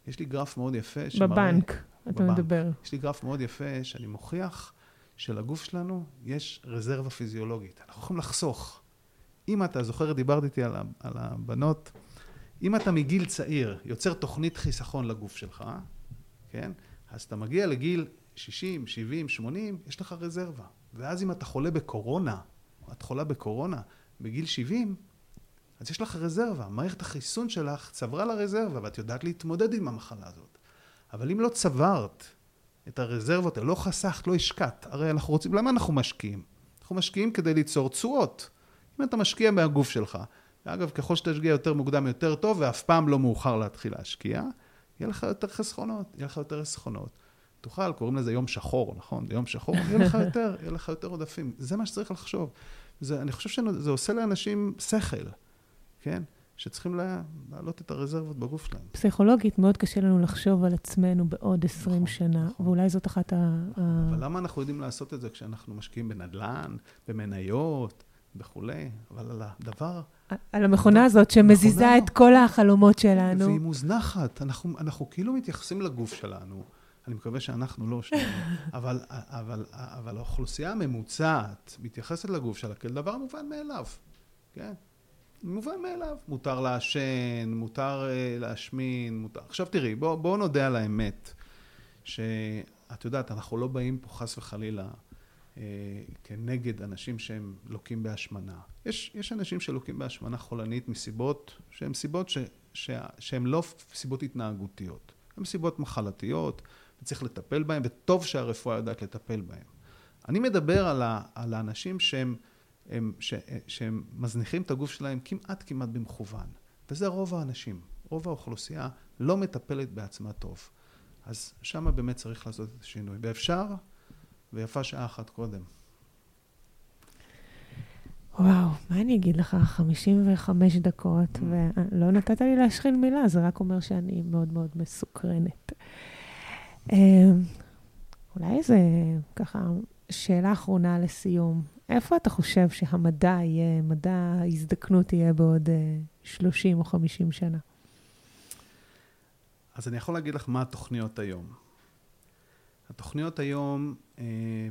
S1: יש לי גרף מאוד יפה
S2: שמראה... בבנק. אתה בבנק. מדבר.
S1: יש לי גרף מאוד יפה שאני מוכיח שלגוף שלנו יש רזרבה פיזיולוגית. אנחנו יכולים לחסוך. אם אתה זוכר, דיברת איתי על, על הבנות, אם אתה מגיל צעיר יוצר תוכנית חיסכון לגוף שלך, כן? אז אתה מגיע לגיל 60, 70, 80, יש לך רזרבה. ואז אם אתה חולה בקורונה, או את חולה בקורונה בגיל 70, אז יש לך רזרבה. מערכת החיסון שלך צברה לה רזרבה, ואת יודעת להתמודד עם המחלה הזאת. אבל אם לא צברת את הרזרבות לא חסכת, לא השקעת, הרי אנחנו רוצים, למה אנחנו משקיעים? אנחנו משקיעים כדי ליצור תשואות. אם אתה משקיע מהגוף שלך, ואגב, ככל שתשקיע יותר מוקדם יותר טוב, ואף פעם לא מאוחר להתחיל להשקיע, יהיה לך יותר חסכונות, יהיה לך יותר חסכונות. תאכל, קוראים לזה יום שחור, נכון? יום שחור, יהיה לך [LAUGHS] יותר, יהיה לך יותר עודפים. זה מה שצריך לחשוב. זה, אני חושב שזה עושה לאנשים שכל, כן? שצריכים לה, להעלות את הרזרבות בגוף שלהם.
S2: פסיכולוגית, מאוד קשה לנו לחשוב על עצמנו בעוד 20 נכון, שנה, נכון. ואולי זאת אחת ה...
S1: אבל למה אנחנו יודעים לעשות את זה כשאנחנו משקיעים בנדל"ן, במניות וכולי? אבל על הדבר...
S2: על המכונה הזאת שמזיזה את כל החלומות שלנו.
S1: והיא מוזנחת. אנחנו, אנחנו כאילו מתייחסים לגוף שלנו. אני מקווה שאנחנו לא שנינו, [LAUGHS] אבל, אבל, אבל האוכלוסייה הממוצעת מתייחסת לגוף שלה כאל דבר מובן מאליו, כן? מובן מאליו. מותר לעשן, מותר uh, להשמין, מותר... עכשיו תראי, בואו בוא נודה על האמת, שאת יודעת, אנחנו לא באים פה חס וחלילה uh, כנגד אנשים שהם לוקים בהשמנה. יש, יש אנשים שלוקים בהשמנה חולנית מסיבות שהן סיבות ש, ש, שהן לא סיבות התנהגותיות, הן סיבות מחלתיות, וצריך לטפל בהן, וטוב שהרפואה יודעת לטפל בהן. אני מדבר על, ה, על האנשים שהם... הם, ש, שהם מזניחים את הגוף שלהם כמעט כמעט במכוון. וזה רוב האנשים. רוב האוכלוסייה לא מטפלת בעצמה טוב. אז שם באמת צריך לעשות את השינוי. ואפשר, ויפה שעה אחת קודם.
S2: וואו, מה אני אגיד לך? 55 דקות, mm. ולא נתת לי להשחיל מילה, זה רק אומר שאני מאוד מאוד מסוקרנת. אמ, אולי זה ככה שאלה אחרונה לסיום. איפה אתה חושב שהמדע יהיה, מדע ההזדקנות יהיה בעוד 30 אה, או 50 שנה?
S1: אז אני יכול להגיד לך מה התוכניות היום. התוכניות היום אה,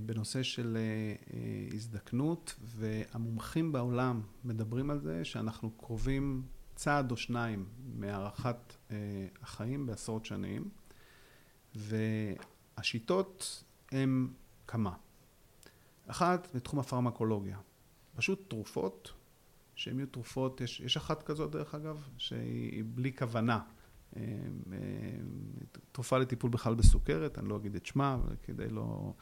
S1: בנושא של אה, אה, הזדקנות, והמומחים בעולם מדברים על זה שאנחנו קרובים צעד או שניים מהארכת אה, החיים בעשרות שנים, והשיטות הן כמה. אחת, בתחום הפרמקולוגיה. פשוט תרופות, שהן יהיו תרופות, יש, יש אחת כזאת דרך אגב, שהיא בלי כוונה. אה, אה, תרופה לטיפול בכלל בסוכרת, אני לא אגיד את שמה, כדי לא...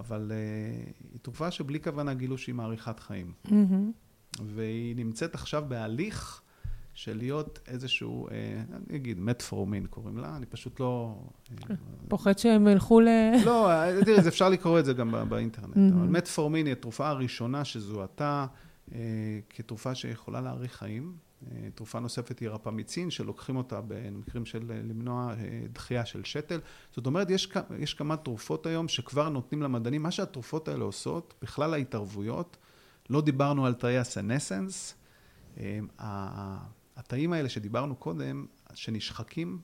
S1: אבל אה, היא תרופה שבלי כוונה גילו שהיא מאריכת חיים. Mm-hmm. והיא נמצאת עכשיו בהליך של להיות איזשהו, אה, אני אגיד, מטפורמין קוראים לה, אני פשוט לא...
S2: אה, פוחד שהם ילכו ל...
S1: לא, תראי, אפשר לקרוא את זה גם באינטרנט. [LAUGHS] אבל מטפורמין היא התרופה הראשונה שזוהתה אה, כתרופה שיכולה להאריך חיים. תרופה נוספת היא רפמיצין, שלוקחים אותה במקרים של למנוע דחייה של שתל. זאת אומרת, יש, יש כמה תרופות היום שכבר נותנים למדענים, מה שהתרופות האלה עושות, בכלל ההתערבויות, לא דיברנו על תאי הסנסנס, התאים האלה שדיברנו קודם, שנשחקים,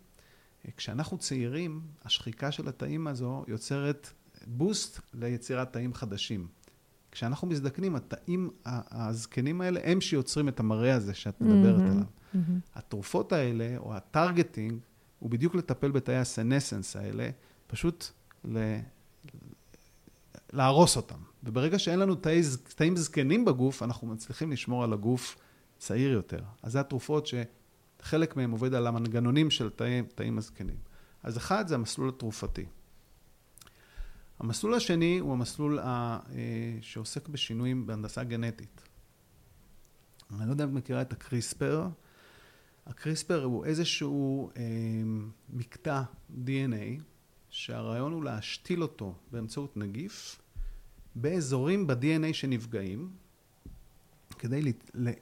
S1: כשאנחנו צעירים, השחיקה של התאים הזו יוצרת בוסט ליצירת תאים חדשים. כשאנחנו מזדקנים, התאים הזקנים האלה הם שיוצרים את המראה הזה שאת מדברת mm-hmm, עליו. Mm-hmm. התרופות האלה, או הטרגטינג, הוא בדיוק לטפל בתאי הסנסנס האלה, פשוט ל... להרוס אותם. וברגע שאין לנו תאי, תאים זקנים בגוף, אנחנו מצליחים לשמור על הגוף צעיר יותר. אז זה התרופות שחלק מהן עובד על המנגנונים של תאים, תאים הזקנים. אז אחד זה המסלול התרופתי. המסלול השני הוא המסלול ה, אה, שעוסק בשינויים בהנדסה גנטית. אני לא יודע אם את מכירה את הקריספר. הקריספר הוא איזשהו אה, מקטע DNA שהרעיון הוא להשתיל אותו באמצעות נגיף באזורים ב-DNA שנפגעים כדי,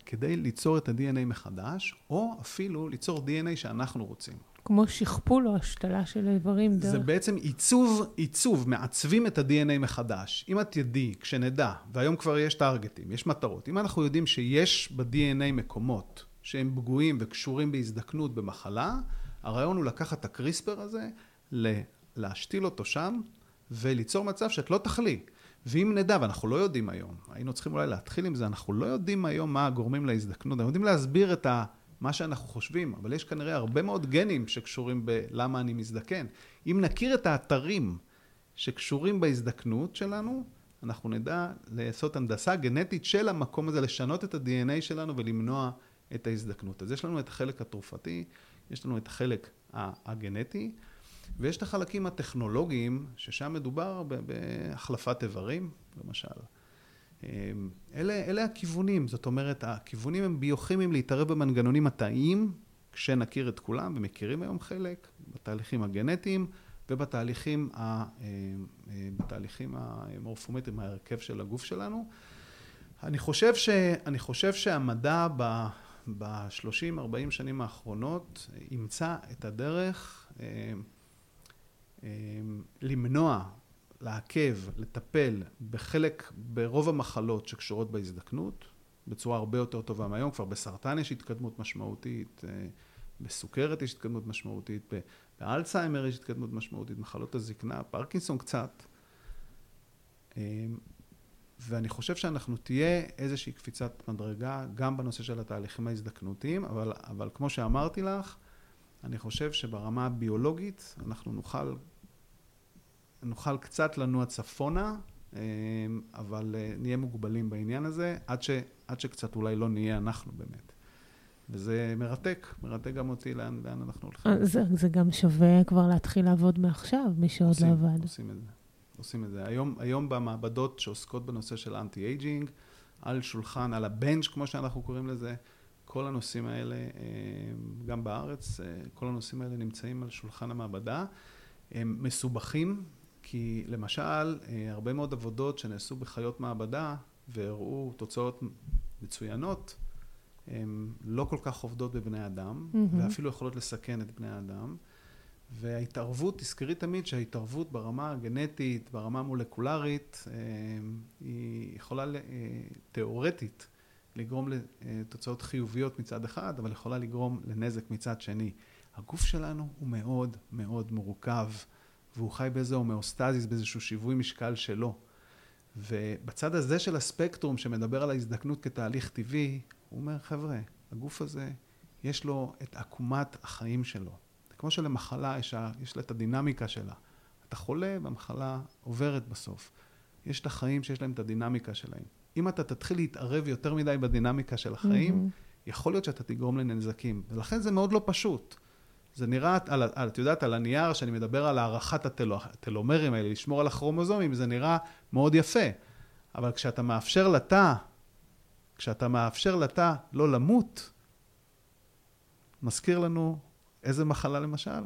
S1: כדי ליצור את ה-DNA מחדש, או אפילו ליצור DNA שאנחנו רוצים.
S2: כמו שכפול או השתלה של איברים דרך...
S1: זה בעצם עיצוב, עיצוב, מעצבים את ה-DNA מחדש. אם את תדעי, כשנדע, והיום כבר יש טרגטים, יש מטרות, אם אנחנו יודעים שיש ב-DNA מקומות שהם פגועים וקשורים בהזדקנות במחלה, הרעיון הוא לקחת את הקריספר הזה, להשתיל אותו שם, וליצור מצב שאת לא תחלי. ואם נדע, ואנחנו לא יודעים היום, היינו צריכים אולי להתחיל עם זה, אנחנו לא יודעים היום מה הגורמים להזדקנות, אנחנו יודעים להסביר את ה... מה שאנחנו חושבים, אבל יש כנראה הרבה מאוד גנים שקשורים בלמה אני מזדקן. אם נכיר את האתרים שקשורים בהזדקנות שלנו, אנחנו נדע לעשות הנדסה גנטית של המקום הזה, לשנות את ה-DNA שלנו ולמנוע את ההזדקנות. אז יש לנו את החלק התרופתי, יש לנו את החלק הגנטי, ויש את החלקים הטכנולוגיים, ששם מדובר בהחלפת איברים, למשל. אמ, אלה, אלה הכיוונים, זאת אומרת, הכיוונים הם ביוכימיים להתערב במנגנונים התאיים, כשנכיר את כולם, ומכירים היום חלק, בתהליכים הגנטיים, ובתהליכים ה, בתהליכים המורפומטריים, ההרכב של הגוף שלנו. אני חושב, ש, אני חושב שהמדע ב-30-40 שנים האחרונות ימצא את הדרך למנוע לעכב, לטפל בחלק, ברוב המחלות שקשורות בהזדקנות, בצורה הרבה יותר טובה מהיום, כבר בסרטן יש התקדמות משמעותית, אה, בסוכרת יש התקדמות משמעותית, באלצהיימר יש התקדמות משמעותית, מחלות הזקנה, פרקינסון קצת. אה, ואני חושב שאנחנו תהיה איזושהי קפיצת מדרגה גם בנושא של התהליכים ההזדקנותיים, אבל, אבל כמו שאמרתי לך, אני חושב שברמה הביולוגית אנחנו נוכל נוכל קצת לנוע צפונה, אה, אבל אה, נהיה מוגבלים בעניין הזה, עד, ש, עד שקצת אולי לא נהיה אנחנו באמת. וזה מרתק, מרתק גם אותי לאן, לאן אנחנו הולכים.
S2: אה, זה, זה גם שווה כבר להתחיל לעבוד מעכשיו, מי שעוד
S1: עושים,
S2: לא עבד.
S1: עושים את זה. עושים את זה. היום, היום במעבדות שעוסקות בנושא של anti-aging, על שולחן, על ה bench, כמו שאנחנו קוראים לזה, כל הנושאים האלה, גם בארץ, כל הנושאים האלה נמצאים על שולחן המעבדה. הם מסובכים, כי למשל, אה, הרבה מאוד עבודות שנעשו בחיות מעבדה והראו תוצאות מצוינות, הן לא כל כך עובדות בבני אדם, mm-hmm. ואפילו יכולות לסכן את בני האדם. וההתערבות, תזכרי תמיד שההתערבות ברמה הגנטית, ברמה המולקולרית, אה, היא יכולה אה, תיאורטית לגרום לתוצאות חיוביות מצד אחד, אבל יכולה לגרום לנזק מצד שני. הגוף שלנו הוא מאוד מאוד מורכב. והוא חי באיזה הומאוסטזיס, באיזשהו שיווי משקל שלו. ובצד הזה של הספקטרום שמדבר על ההזדקנות כתהליך טבעי, הוא אומר, חבר'ה, הגוף הזה, יש לו את עקומת החיים שלו. זה כמו שלמחלה יש, יש לה את הדינמיקה שלה. אתה חולה והמחלה עוברת בסוף. יש את החיים שיש להם את הדינמיקה שלהם. אם אתה תתחיל להתערב יותר מדי בדינמיקה של החיים, mm-hmm. יכול להיות שאתה תגרום לנזקים. ולכן זה מאוד לא פשוט. זה נראה, על, על, את יודעת, על הנייר שאני מדבר על הארכת הטלו, הטלומרים האלה, לשמור על הכרומוזומים, זה נראה מאוד יפה. אבל כשאתה מאפשר לתא, כשאתה מאפשר לתא לא למות, מזכיר לנו איזה מחלה למשל?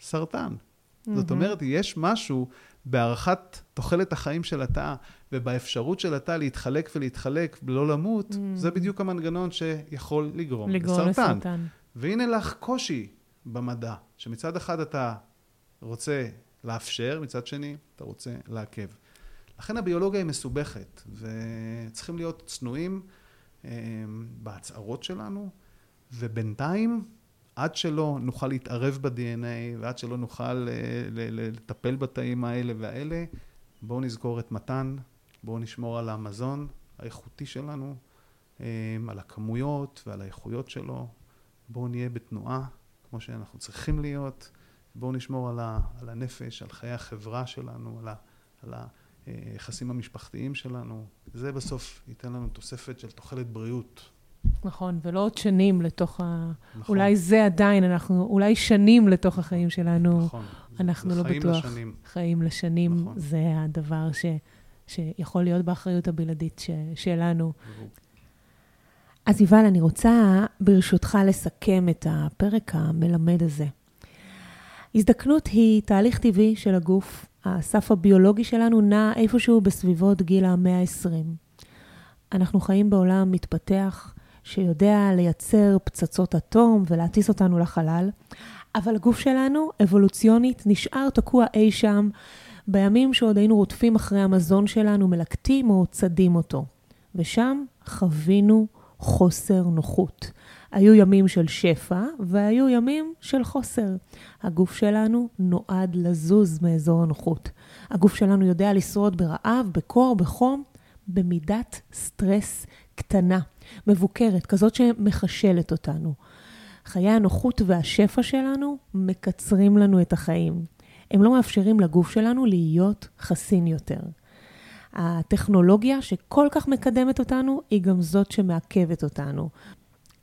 S1: סרטן. Mm-hmm. זאת אומרת, יש משהו בהארכת תוחלת החיים של התא ובאפשרות של התא להתחלק ולהתחלק ולא למות, mm-hmm. זה בדיוק המנגנון שיכול לגרום, לגרום לסרטן. לסרטן. והנה לך קושי במדע, שמצד אחד אתה רוצה לאפשר, מצד שני אתה רוצה לעכב. לכן הביולוגיה היא מסובכת, וצריכים להיות צנועים אה, בהצהרות שלנו, ובינתיים, עד שלא נוכל להתערב ב-DNA, ועד שלא נוכל אה, לטפל בתאים האלה והאלה, בואו נזכור את מתן, בואו נשמור על המזון האיכותי שלנו, אה, על הכמויות ועל האיכויות שלו, בואו נהיה בתנועה. כמו שאנחנו צריכים להיות. בואו נשמור על, ה, על הנפש, על חיי החברה שלנו, על, ה, על היחסים המשפחתיים שלנו. זה בסוף ייתן לנו תוספת של תוחלת בריאות.
S2: נכון, ולא עוד שנים לתוך ה... נכון. אולי זה עדיין, אנחנו, אולי שנים לתוך החיים שלנו. נכון. אנחנו זה, לא חיים בטוח. חיים לשנים. חיים לשנים, נכון. זה הדבר ש, שיכול להיות באחריות הבלעדית ש, שלנו. אז יובל, אני רוצה ברשותך לסכם את הפרק המלמד הזה. הזדקנות היא תהליך טבעי של הגוף. הסף הביולוגי שלנו נע איפשהו בסביבות גיל המאה ה-20. אנחנו חיים בעולם מתפתח, שיודע לייצר פצצות אטום ולהטיס אותנו לחלל, אבל הגוף שלנו, אבולוציונית, נשאר תקוע אי שם בימים שעוד היינו רודפים אחרי המזון שלנו, מלקטים או צדים אותו. ושם חווינו חוסר נוחות. היו ימים של שפע והיו ימים של חוסר. הגוף שלנו נועד לזוז מאזור הנוחות. הגוף שלנו יודע לשרוד ברעב, בקור, בחום, במידת סטרס קטנה, מבוקרת, כזאת שמחשלת אותנו. חיי הנוחות והשפע שלנו מקצרים לנו את החיים. הם לא מאפשרים לגוף שלנו להיות חסין יותר. הטכנולוגיה שכל כך מקדמת אותנו, היא גם זאת שמעכבת אותנו.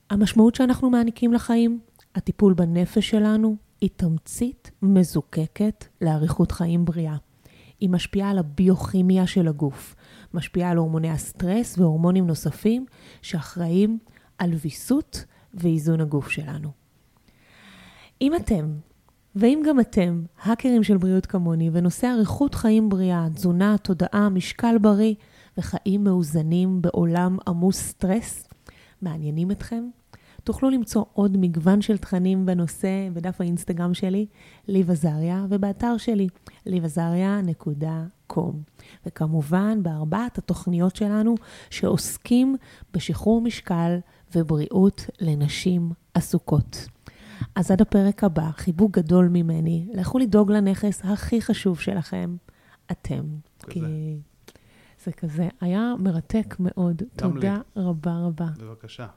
S2: המשמעות שאנחנו מעניקים לחיים, הטיפול בנפש שלנו, היא תמצית מזוקקת לאריכות חיים בריאה. היא משפיעה על הביוכימיה של הגוף, משפיעה על הורמוני הסטרס והורמונים נוספים שאחראים על ויסות ואיזון הגוף שלנו. אם אתם ואם גם אתם, האקרים של בריאות כמוני, ונושא אריכות חיים בריאה, תזונה, תודעה, משקל בריא וחיים מאוזנים בעולם עמוס סטרס, מעניינים אתכם? תוכלו למצוא עוד מגוון של תכנים בנושא בדף האינסטגרם שלי, ליב עזריה, ובאתר שלי, liveazaria.com. וכמובן, בארבעת התוכניות שלנו שעוסקים בשחרור משקל ובריאות לנשים עסוקות. אז עד הפרק הבא, חיבוק גדול ממני, לכו לדאוג לנכס הכי חשוב שלכם, אתם.
S1: כזה.
S2: כי זה כזה, היה מרתק מאוד.
S1: גם
S2: תודה
S1: לי.
S2: רבה רבה.
S1: בבקשה.